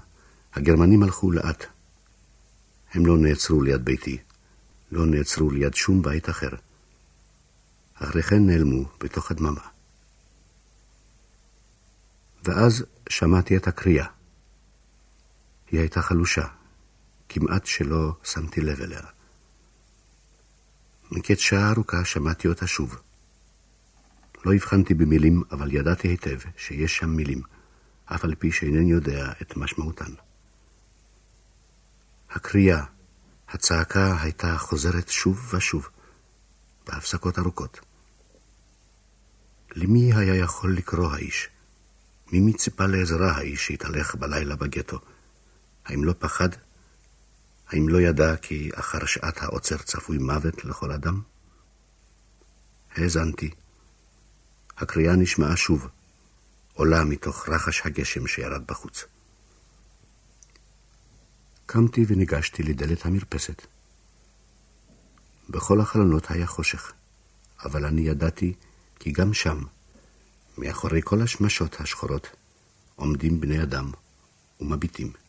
הגרמנים הלכו לאט. הם לא נעצרו ליד ביתי, לא נעצרו ליד שום בית אחר. אחרי כן נעלמו בתוך הדממה. ואז שמעתי את הקריאה. היא הייתה חלושה, כמעט שלא שמתי לב אליה. מקץ שעה ארוכה שמעתי אותה שוב. לא הבחנתי במילים, אבל ידעתי היטב שיש שם מילים, אף על פי שאינני יודע את משמעותן. הקריאה, הצעקה הייתה חוזרת שוב ושוב, בהפסקות ארוכות. למי היה יכול לקרוא האיש? מי ציפה לעזרה האיש שהתהלך בלילה בגטו? האם לא פחד? האם לא ידע כי אחר שעת העוצר צפוי מוות לכל אדם? האזנתי. הקריאה נשמעה שוב, עולה מתוך רחש הגשם שירד בחוץ. קמתי וניגשתי לדלת המרפסת. בכל החלונות היה חושך, אבל אני ידעתי כי גם שם, מאחורי כל השמשות השחורות, עומדים בני אדם ומביטים.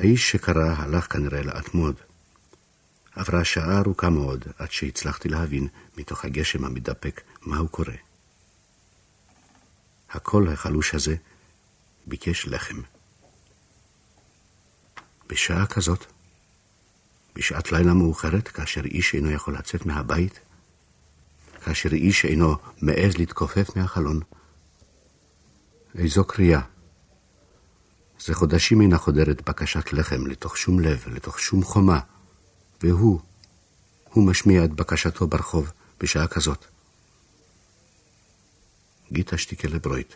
האיש שקרא הלך כנראה לאט מאוד. עברה שעה ארוכה מאוד עד שהצלחתי להבין מתוך הגשם המדפק מה הוא קורא. הקול החלוש הזה ביקש לחם. בשעה כזאת, בשעת לילה מאוחרת, כאשר איש אינו יכול לצאת מהבית, כאשר איש אינו מעז להתכופף מהחלון, איזו קריאה. זה חודשים אינה חודרת בקשת לחם לתוך שום לב, לתוך שום חומה, והוא, הוא משמיע את בקשתו ברחוב בשעה כזאת. גיטה שטיקה לברויט.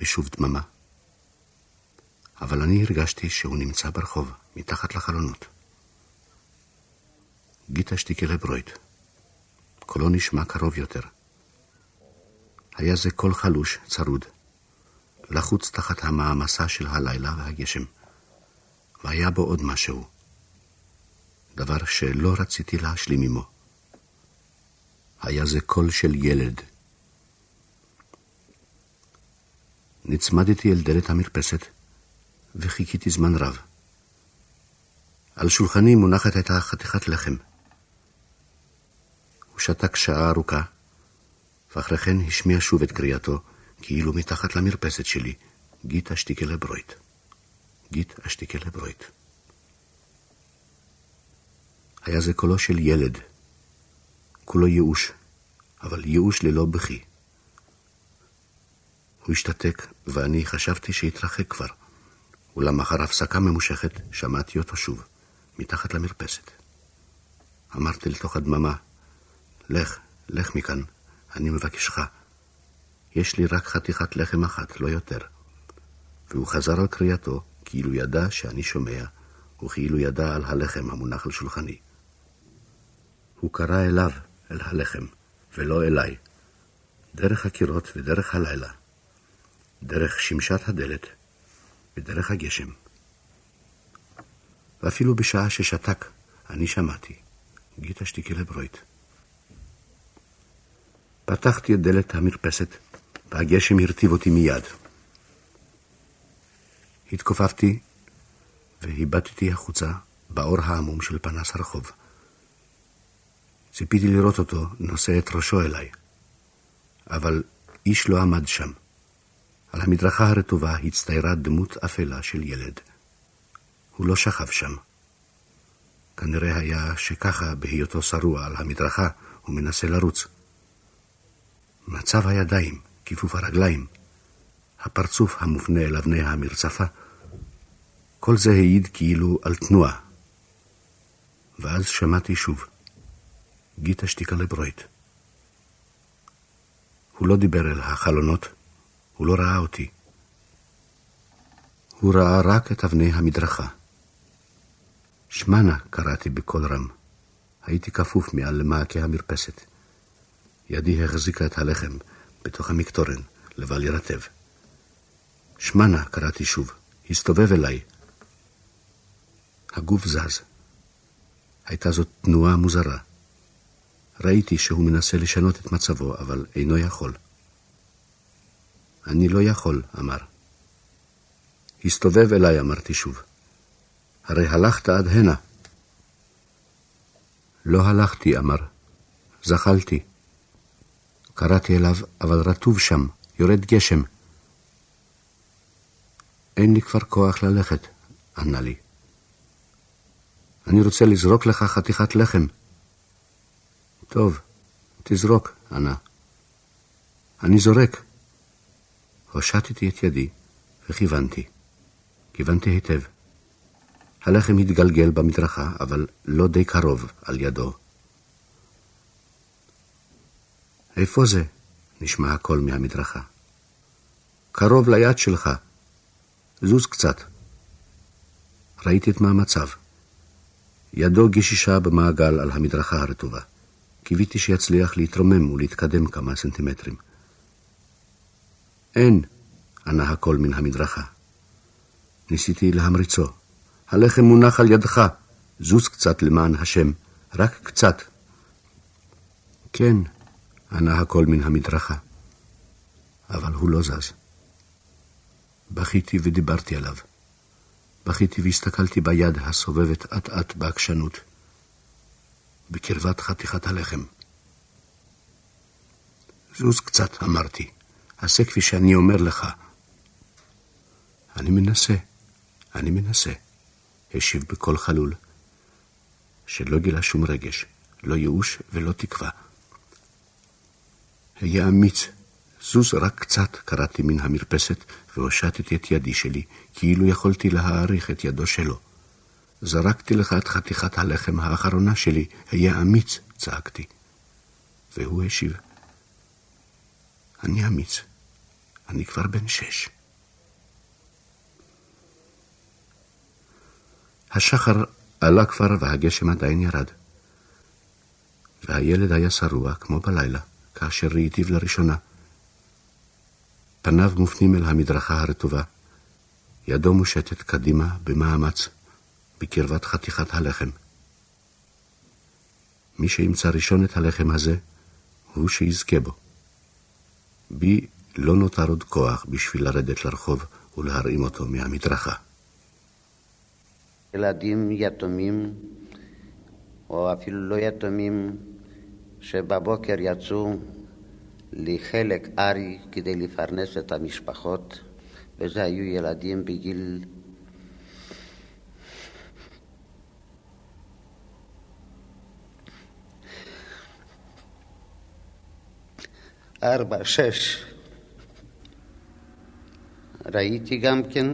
ושוב דממה. אבל אני הרגשתי שהוא נמצא ברחוב, מתחת לחלונות. גיטה שטיקה לברויט. קולו נשמע קרוב יותר. היה זה קול חלוש, צרוד, לחוץ תחת המעמסה של הלילה והגשם, והיה בו עוד משהו. דבר שלא רציתי להשלים עמו. היה זה קול של ילד. נצמדתי אל דלת המרפסת וחיכיתי זמן רב. על שולחני מונחת הייתה חתיכת לחם. הוא שתק שעה ארוכה, ואחרי כן השמיע שוב את קריאתו, כאילו מתחת למרפסת שלי, גיט אשתיקלה ברויט. גיט אשתיקלה ברויט. היה זה קולו של ילד, כולו ייאוש, אבל ייאוש ללא בכי. הוא השתתק, ואני חשבתי שהתרחק כבר. אולם אחר הפסקה ממושכת שמעתי אותו שוב, מתחת למרפסת. אמרתי לתוך הדממה, לך, לך מכאן, אני מבקשך. יש לי רק חתיכת לחם אחת, לא יותר. והוא חזר על קריאתו, כאילו ידע שאני שומע, וכאילו ידע על הלחם המונח על שולחני. הוא קרא אליו, אל הלחם, ולא אליי, דרך הקירות ודרך הלילה, דרך שמשת הדלת ודרך הגשם. ואפילו בשעה ששתק, אני שמעתי, גיטה שטיקלה ברויט. פתחתי את דלת המרפסת, והגשם הרטיב אותי מיד. התכופפתי והיבטתי החוצה באור העמום של פנס הרחוב. ציפיתי לראות אותו נושא את ראשו אליי, אבל איש לא עמד שם. על המדרכה הרטובה הצטיירה דמות אפלה של ילד. הוא לא שכב שם. כנראה היה שככה, בהיותו שרוע על המדרכה, הוא מנסה לרוץ. מצב הידיים, כיפוף הרגליים, הפרצוף המופנה אל אבני המרצפה, כל זה העיד כאילו על תנועה. ואז שמעתי שוב, גיטה שתיקה לברויט. הוא לא דיבר אל החלונות, הוא לא ראה אותי. הוא ראה רק את אבני המדרכה. שמנה, קראתי בקול רם. הייתי כפוף מעל למעקה המרפסת. ידי החזיקה את הלחם בתוך המקטורן, לבל ירטב. שמנה, קראתי שוב, הסתובב אליי. הגוף זז. הייתה זאת תנועה מוזרה. ראיתי שהוא מנסה לשנות את מצבו, אבל אינו יכול. אני לא יכול, אמר. הסתובב אליי, אמרתי שוב. הרי הלכת עד הנה. לא הלכתי, אמר. זחלתי. קראתי אליו, אבל רטוב שם, יורד גשם. אין לי כבר כוח ללכת, ענה לי. אני רוצה לזרוק לך חתיכת לחם. טוב, תזרוק, ענה. אני זורק. הושטתי את ידי וכיוונתי. כיוונתי היטב. הלחם התגלגל במדרכה, אבל לא די קרוב על ידו. איפה זה? נשמע הקול מהמדרכה. קרוב ליד שלך. זוז קצת. ראיתי את מאמציו. ידו גישישה במעגל על המדרכה הרטובה. קיוויתי שיצליח להתרומם ולהתקדם כמה סנטימטרים. אין, ענה הקול מן המדרכה. ניסיתי להמריצו. הלחם מונח על ידך, זוז קצת למען השם, רק קצת. כן, ענה הקול מן המדרכה, אבל הוא לא זז. בכיתי ודיברתי עליו. בכיתי והסתכלתי ביד הסובבת אט-אט בעקשנות. בקרבת חתיכת הלחם. זוז קצת, אמרתי. עשה כפי שאני אומר לך. אני מנסה, אני מנסה, השיב בקול חלול, שלא גילה שום רגש, לא ייאוש ולא תקווה. היה אמיץ, זוז רק קצת, קראתי מן המרפסת והושטתי את ידי שלי, כאילו יכולתי להעריך את ידו שלו. זרקתי לך את חתיכת הלחם האחרונה שלי, היה אמיץ, צעקתי. והוא השיב, אני אמיץ, אני כבר בן שש. השחר עלה כבר והגשם עדיין ירד. והילד היה שרוע כמו בלילה, כאשר ראיתיו לראשונה. פניו מופנים אל המדרכה הרטובה, ידו מושטת קדימה במאמץ, בקרבת חתיכת הלחם. מי שימצא ראשון את הלחם הזה, הוא שיזכה בו. בי לא נותר עוד כוח בשביל לרדת לרחוב ולהרעים אותו מהמדרכה. ילדים יתומים, או אפילו לא יתומים, שבבוקר יצאו לחלק ארי כדי לפרנס את המשפחות, וזה היו ילדים בגיל ארבע, שש. ראיתי גם כן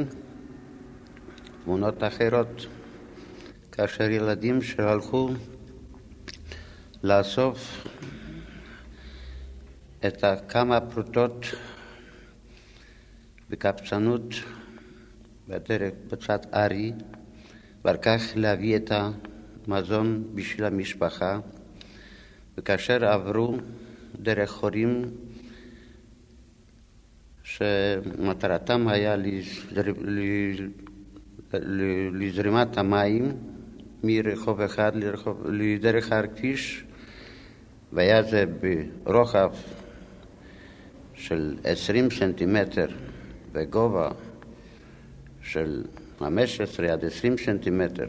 תמונות אחרות, כאשר ילדים שהלכו לאסוף את הכמה פרוטות בקפצנות בדרך בצד ארי, ואחר כך להביא את המזון בשביל המשפחה, וכאשר עברו דרך חורים שמטרתם היה לזרימת המים מרחוב אחד לדרך הר כביש, והיה זה ברוחב של עשרים סנטימטר וגובה של חמש עשרה עד עשרים סנטימטר,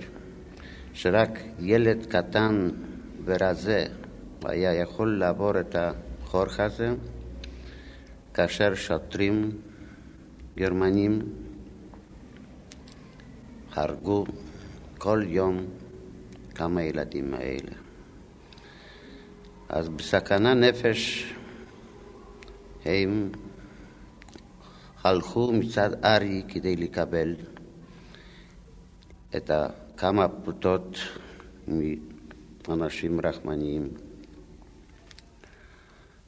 שרק ילד קטן ורזה היה יכול לעבור את החור הזה, כאשר שוטרים גרמנים הרגו כל יום כמה ילדים האלה. אז בסכנה נפש הם הלכו מצד ארי כדי לקבל את כמה פרוטות מאנשים רחמניים.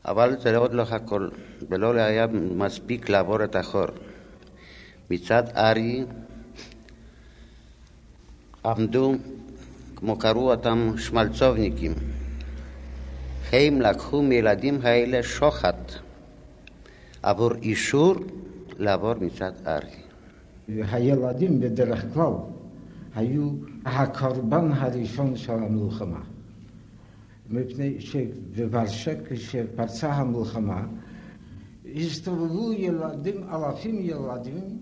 אבל זה עוד לא הכל, ולא היה מספיק לעבור את החור. מצד ארי עמדו, כמו קראו אותם, שמלצובניקים. הם לקחו מילדים האלה שוחד עבור אישור לעבור מצד ארי. הילדים בדרך כלל היו הקורבן הראשון של המלחמה. מפני שבוורשה כשפרצה המלחמה הסתובבו ילדים, אלפים ילדים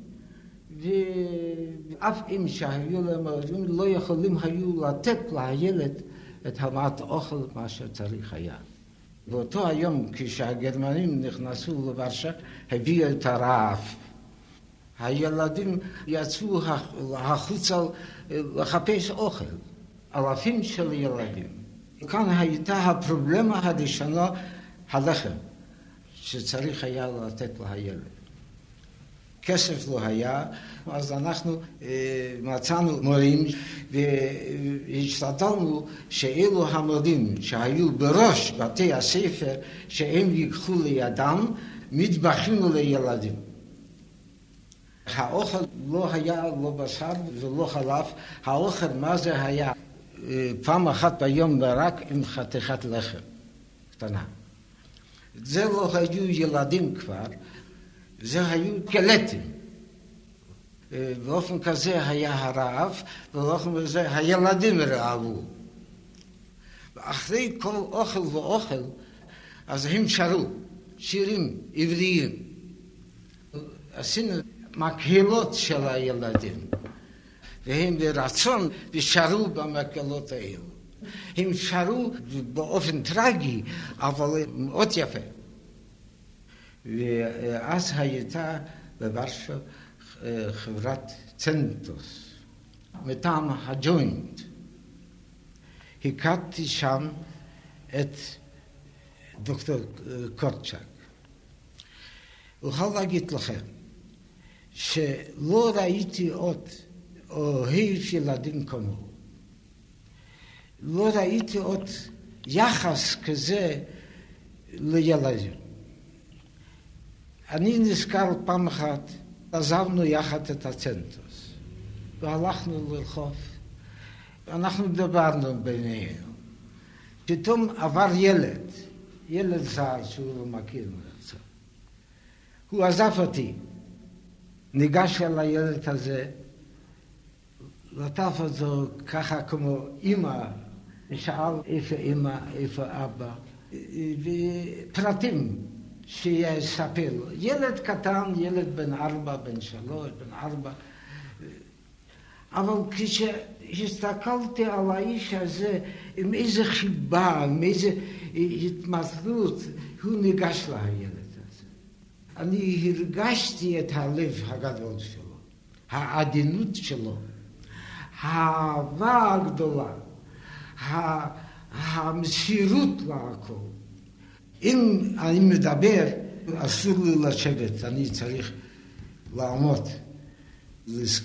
ואף אם שהיו להם הורים לא יכולים היו לתת לילד את המעט אוכל מה שצריך היה. באותו היום כשהגרמנים נכנסו לוורשה הביאו את הרעב. הילדים יצאו החוצה לחפש אוכל, אלפים של ילדים. כאן הייתה הפרובלמה הראשונה, הלחם, שצריך היה לתת לילד. כסף לא היה, אז אנחנו אה, מצאנו מורים והשתדלנו שאלו המורים שהיו בראש בתי הספר, שהם ייקחו לידם מטבחים לילדים. האוכל לא היה לא בשר ולא חלב, האוכל מה זה היה? פעם אחת ביום רק עם חתיכת לחם קטנה. זה לא היו ילדים כבר, זה היו קלטים. באופן כזה היה הרעב, ובאופן כזה הילדים רעבו. ואחרי כל אוכל ואוכל, אז הם שרו שירים עבריים. עשינו מקהלות של הילדים. והם ברצון ושרו במקהלות האלו. הם שרו באופן טרגי, אבל מאוד יפה. ואז הייתה בוורשה חברת צנטוס, מטעם הג'וינט. הכרתי שם את דוקטור קורצ'ק. אוכל להגיד לכם שלא ראיתי עוד אוהב ילדים כמוהו. לא ראיתי עוד יחס כזה לילדים. אני נזכר פעם אחת, עזבנו יחד את הצנטוס, והלכנו לרחוב, ואנחנו דיברנו בינינו. פתאום עבר ילד, ילד זר שהוא לא מכיר מרצון. הוא עזב אותי, ניגש אל הילד הזה, לטף אותו ככה כמו אימא שאל איפה אמא, איפה אבא, ופרטים שיספר לו. ילד קטן, ילד בן ארבע, בן שלוש, בן ארבע. אבל כשהסתכלתי על האיש הזה, עם איזה חיבה, עם איזה התמסרות, הוא ניגש לילד הזה. אני הרגשתי את הלב הגדול שלו, העדינות שלו, האהבה הגדולה, המסירות להכל. אם אני מדבר, אסור לי לשבת, אני צריך לעמוד,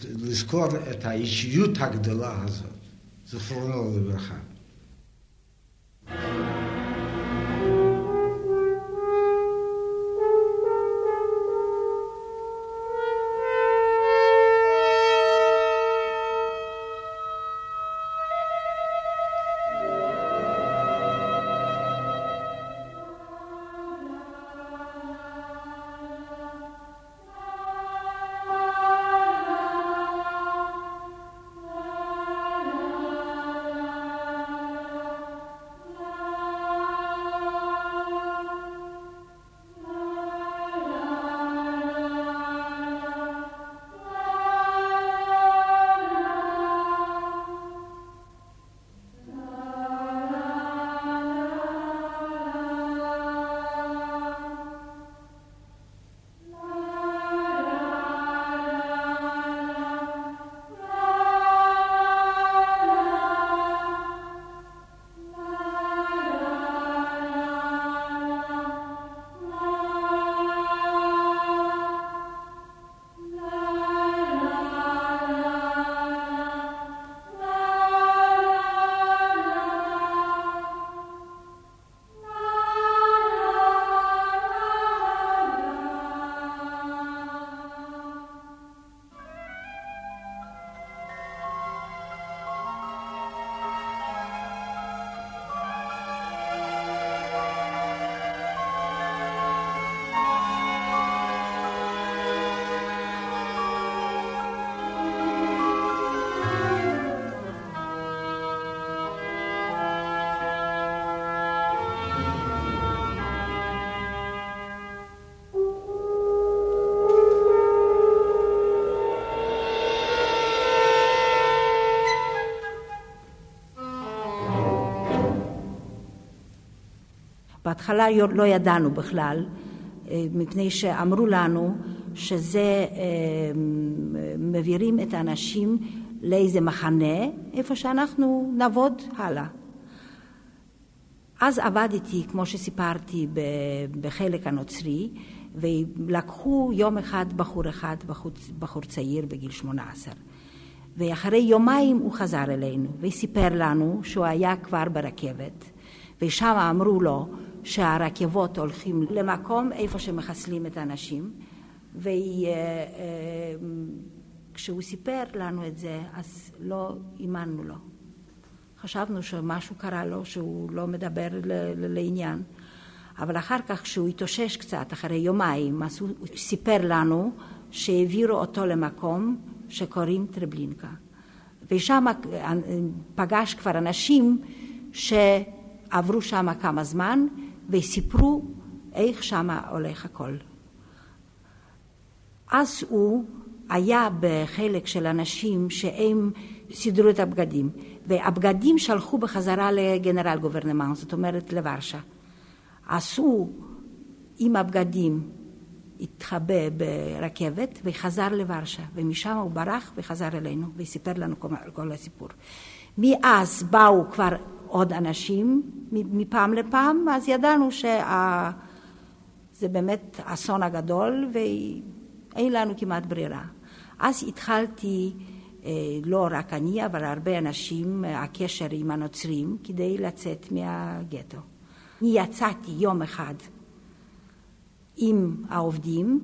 לזכור את האישיות הגדולה הזאת, זכרונו לברכה. בהתחלה לא ידענו בכלל, מפני שאמרו לנו שזה מעבירים את האנשים לאיזה מחנה, איפה שאנחנו נעבוד הלאה. אז עבדתי, כמו שסיפרתי, בחלק הנוצרי, ולקחו יום אחד בחור אחד, בחור, בחור צעיר בגיל 18. ואחרי יומיים הוא חזר אלינו וסיפר לנו שהוא היה כבר ברכבת, ושם אמרו לו שהרכבות הולכים למקום איפה שמחסלים את האנשים, וכשהוא סיפר לנו את זה, אז לא האמנו לו. חשבנו שמשהו קרה לו, שהוא לא מדבר לעניין. אבל אחר כך, כשהוא התאושש קצת, אחרי יומיים, אז הוא סיפר לנו שהעבירו אותו למקום שקוראים טרבלינקה. ושם פגש כבר אנשים שעברו שם כמה זמן, וסיפרו איך שמה הולך הכל. אז הוא היה בחלק של אנשים שהם סידרו את הבגדים, והבגדים שלחו בחזרה לגנרל גוברנמנט, זאת אומרת לוורשה. אז הוא עם הבגדים התחבא ברכבת וחזר לוורשה, ומשם הוא ברח וחזר אלינו וסיפר לנו כל, כל הסיפור. מאז באו כבר עוד אנשים מפעם לפעם, אז ידענו שזה באמת אסון הגדול ואין לנו כמעט ברירה. אז התחלתי, לא רק אני, אבל הרבה אנשים, הקשר עם הנוצרים, כדי לצאת מהגטו. אני יצאתי יום אחד עם העובדים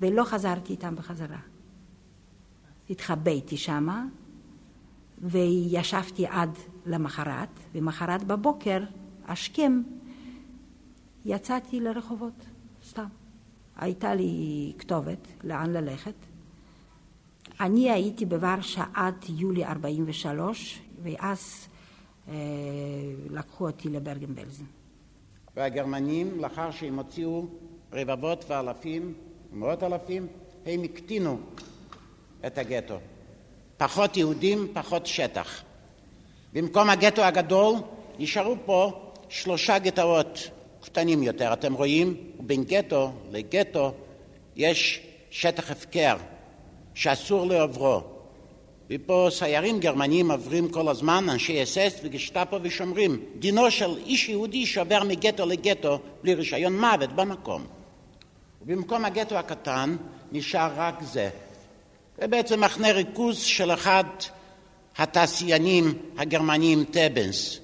ולא חזרתי איתם בחזרה. התחבאתי שמה וישבתי עד למחרת, ומחרת בבוקר, השכם, יצאתי לרחובות, סתם. הייתה לי כתובת לאן ללכת. אני הייתי בוורשה עד יולי 43, ואז לקחו אותי לברגן בלזן. והגרמנים, לאחר שהם הוציאו רבבות ואלפים, מאות אלפים, הם הקטינו את הגטו. פחות יהודים, פחות שטח. במקום הגטו הגדול נשארו פה שלושה גטאות קטנים יותר. אתם רואים, בין גטו לגטו יש שטח הפקר שאסור לעוברו. ופה סיירים גרמנים עוברים כל הזמן, אנשי אס אס וגשטאפו ושומרים. דינו של איש יהודי שעובר מגטו לגטו בלי רישיון מוות במקום. ובמקום הגטו הקטן נשאר רק זה. זה בעצם מחנה ריכוז של אחד התעשיינים הגרמנים טבנס,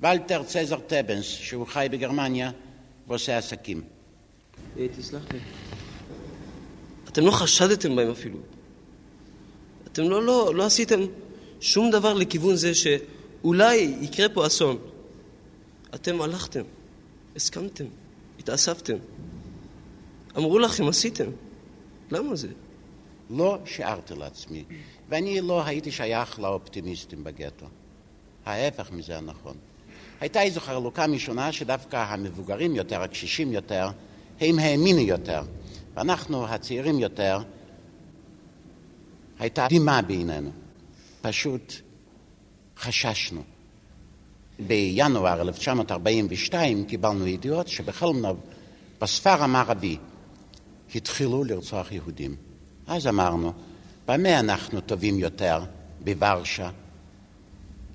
ולטר צזר טבנס, שהוא חי בגרמניה ועושה עסקים. אה, תסלח לי. אתם לא חשדתם בהם אפילו. אתם לא, לא, לא עשיתם שום דבר לכיוון זה שאולי יקרה פה אסון. אתם הלכתם, הסכמתם, התאספתם. אמרו לכם, עשיתם. למה זה? לא שיערתי לעצמי, ואני לא הייתי שייך לאופטימיסטים בגטו. ההפך מזה הנכון. הייתה איזו חלוקה משונה שדווקא המבוגרים יותר, הקשישים יותר, הם האמינו יותר, ואנחנו, הצעירים יותר, הייתה דמעה בעינינו. פשוט חששנו. בינואר 1942 קיבלנו ידיעות שבחלמנוב, בספר המערבי, התחילו לרצוח יהודים. אז אמרנו, במה אנחנו טובים יותר? בוורשה.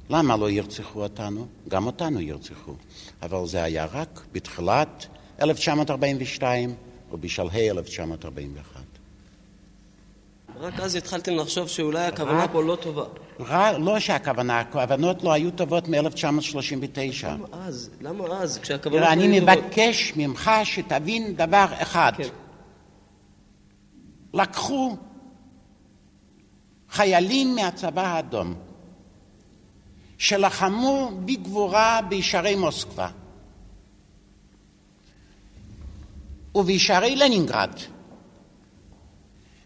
למה לא ירצחו אותנו? גם אותנו ירצחו. אבל זה היה רק בתחילת 1942 ובשלהי 1941. רק אז התחלתם לחשוב שאולי הכוונה פה לא טובה. לא שהכוונה, הכוונות לא היו טובות מ-1939. למה אז? למה אז? כשהכוונות לא היו טובות? אני מבקש ממך שתבין דבר אחד. כן. לקחו חיילים מהצבא האדום שלחמו בגבורה בישרי מוסקבה ובישרי לנינגרד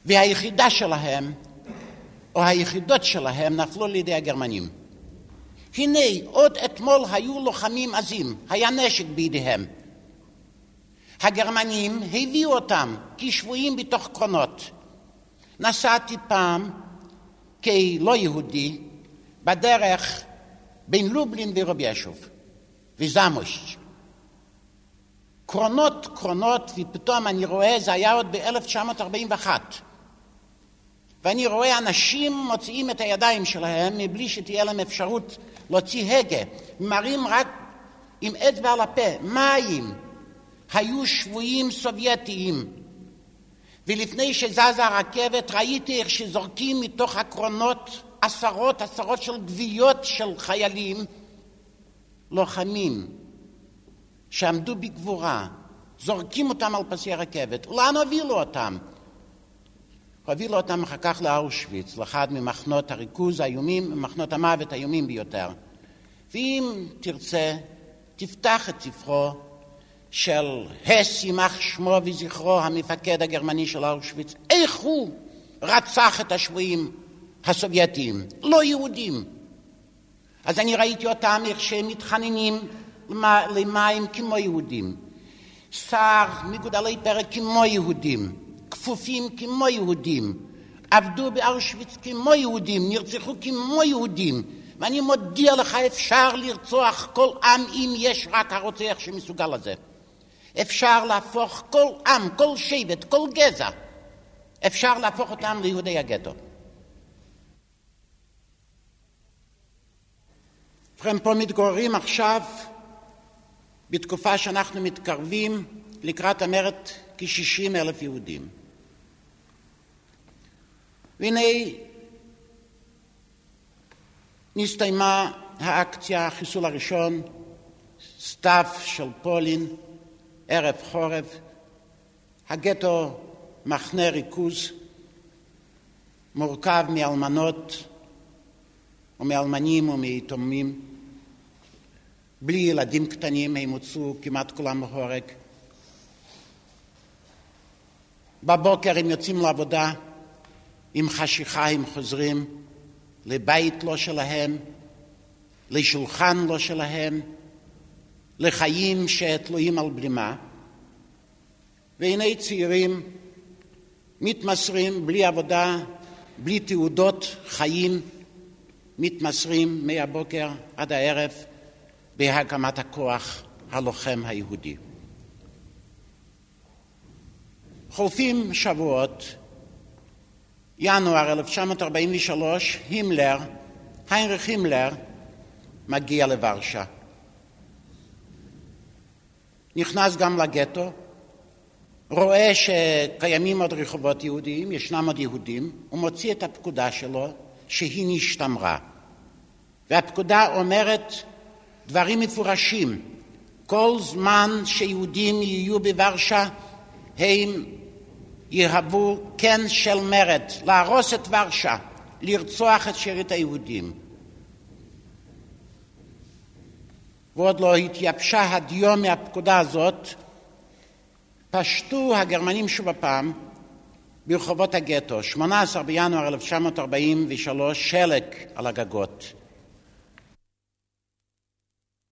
והיחידה שלהם או היחידות שלהם נפלו לידי הגרמנים. הנה, עוד אתמול היו לוחמים עזים, היה נשק בידיהם. הגרמנים הביאו אותם כשבויים בתוך קרונות. נסעתי פעם כלא יהודי בדרך בין לובלין ורוביישוב וזמוש. קרונות קרונות ופתאום אני רואה, זה היה עוד ב-1941 ואני רואה אנשים מוציאים את הידיים שלהם מבלי שתהיה להם אפשרות להוציא הגה, מראים רק עם אצבע על הפה, מים, היו שבויים סובייטיים. ולפני שזזה הרכבת ראיתי איך שזורקים מתוך הקרונות עשרות עשרות של גוויות של חיילים, לוחמים, שעמדו בגבורה, זורקים אותם על פסי הרכבת. לאן הובילו אותם? הובילו אותם אחר כך לאושוויץ, לאחד ממחנות הריכוז האיומים, ממחנות המוות האיומים ביותר. ואם תרצה, תפתח את ספרו של הס יימח שמו וזכרו, המפקד הגרמני של אושוויץ, איך הוא רצח את השבויים הסובייטיים, לא יהודים. אז אני ראיתי אותם איך שהם מתחננים למים כמו יהודים, שר מגודלי פרק כמו יהודים, כפופים כמו יהודים, עבדו באושוויץ כמו יהודים, נרצחו כמו יהודים, ואני מודיע לך, אפשר לרצוח כל עם אם יש רק הרוצח שמסוגל לזה. אפשר להפוך כל עם, כל שבט, כל גזע, אפשר להפוך אותם ליהודי הגטו. ובכן, פה מתגוררים עכשיו, בתקופה שאנחנו מתקרבים לקראת המרד, כ-60 אלף יהודים. והנה נסתיימה האקציה, החיסול הראשון, סתיו של פולין, ערב חורף, הגטו מחנה ריכוז מורכב מאלמנות ומאלמנים ומיתומים, בלי ילדים קטנים, הם הוצאו כמעט כולם להורג. בבוקר הם יוצאים לעבודה, עם חשיכה הם חוזרים לבית לא שלהם, לשולחן לא שלהם, לחיים שתלויים על בלימה, והנה צעירים מתמסרים בלי עבודה, בלי תעודות חיים, מתמסרים מהבוקר עד הערב בהקמת הכוח הלוחם היהודי. חולפים שבועות, ינואר 1943, הימלר, היינריך הימלר, מגיע לוורשה. נכנס גם לגטו, רואה שקיימים עוד רחובות יהודיים, ישנם עוד יהודים, הוא מוציא את הפקודה שלו שהיא נשתמרה. והפקודה אומרת דברים מפורשים, כל זמן שיהודים יהיו בוורשה הם יהוו קן של מרד, להרוס את ורשה, לרצוח את שארית היהודים. ועוד לא התייבשה הדיו מהפקודה הזאת, פשטו הגרמנים שוב הפעם ברחובות הגטו, 18 בינואר 1943, שלג על הגגות.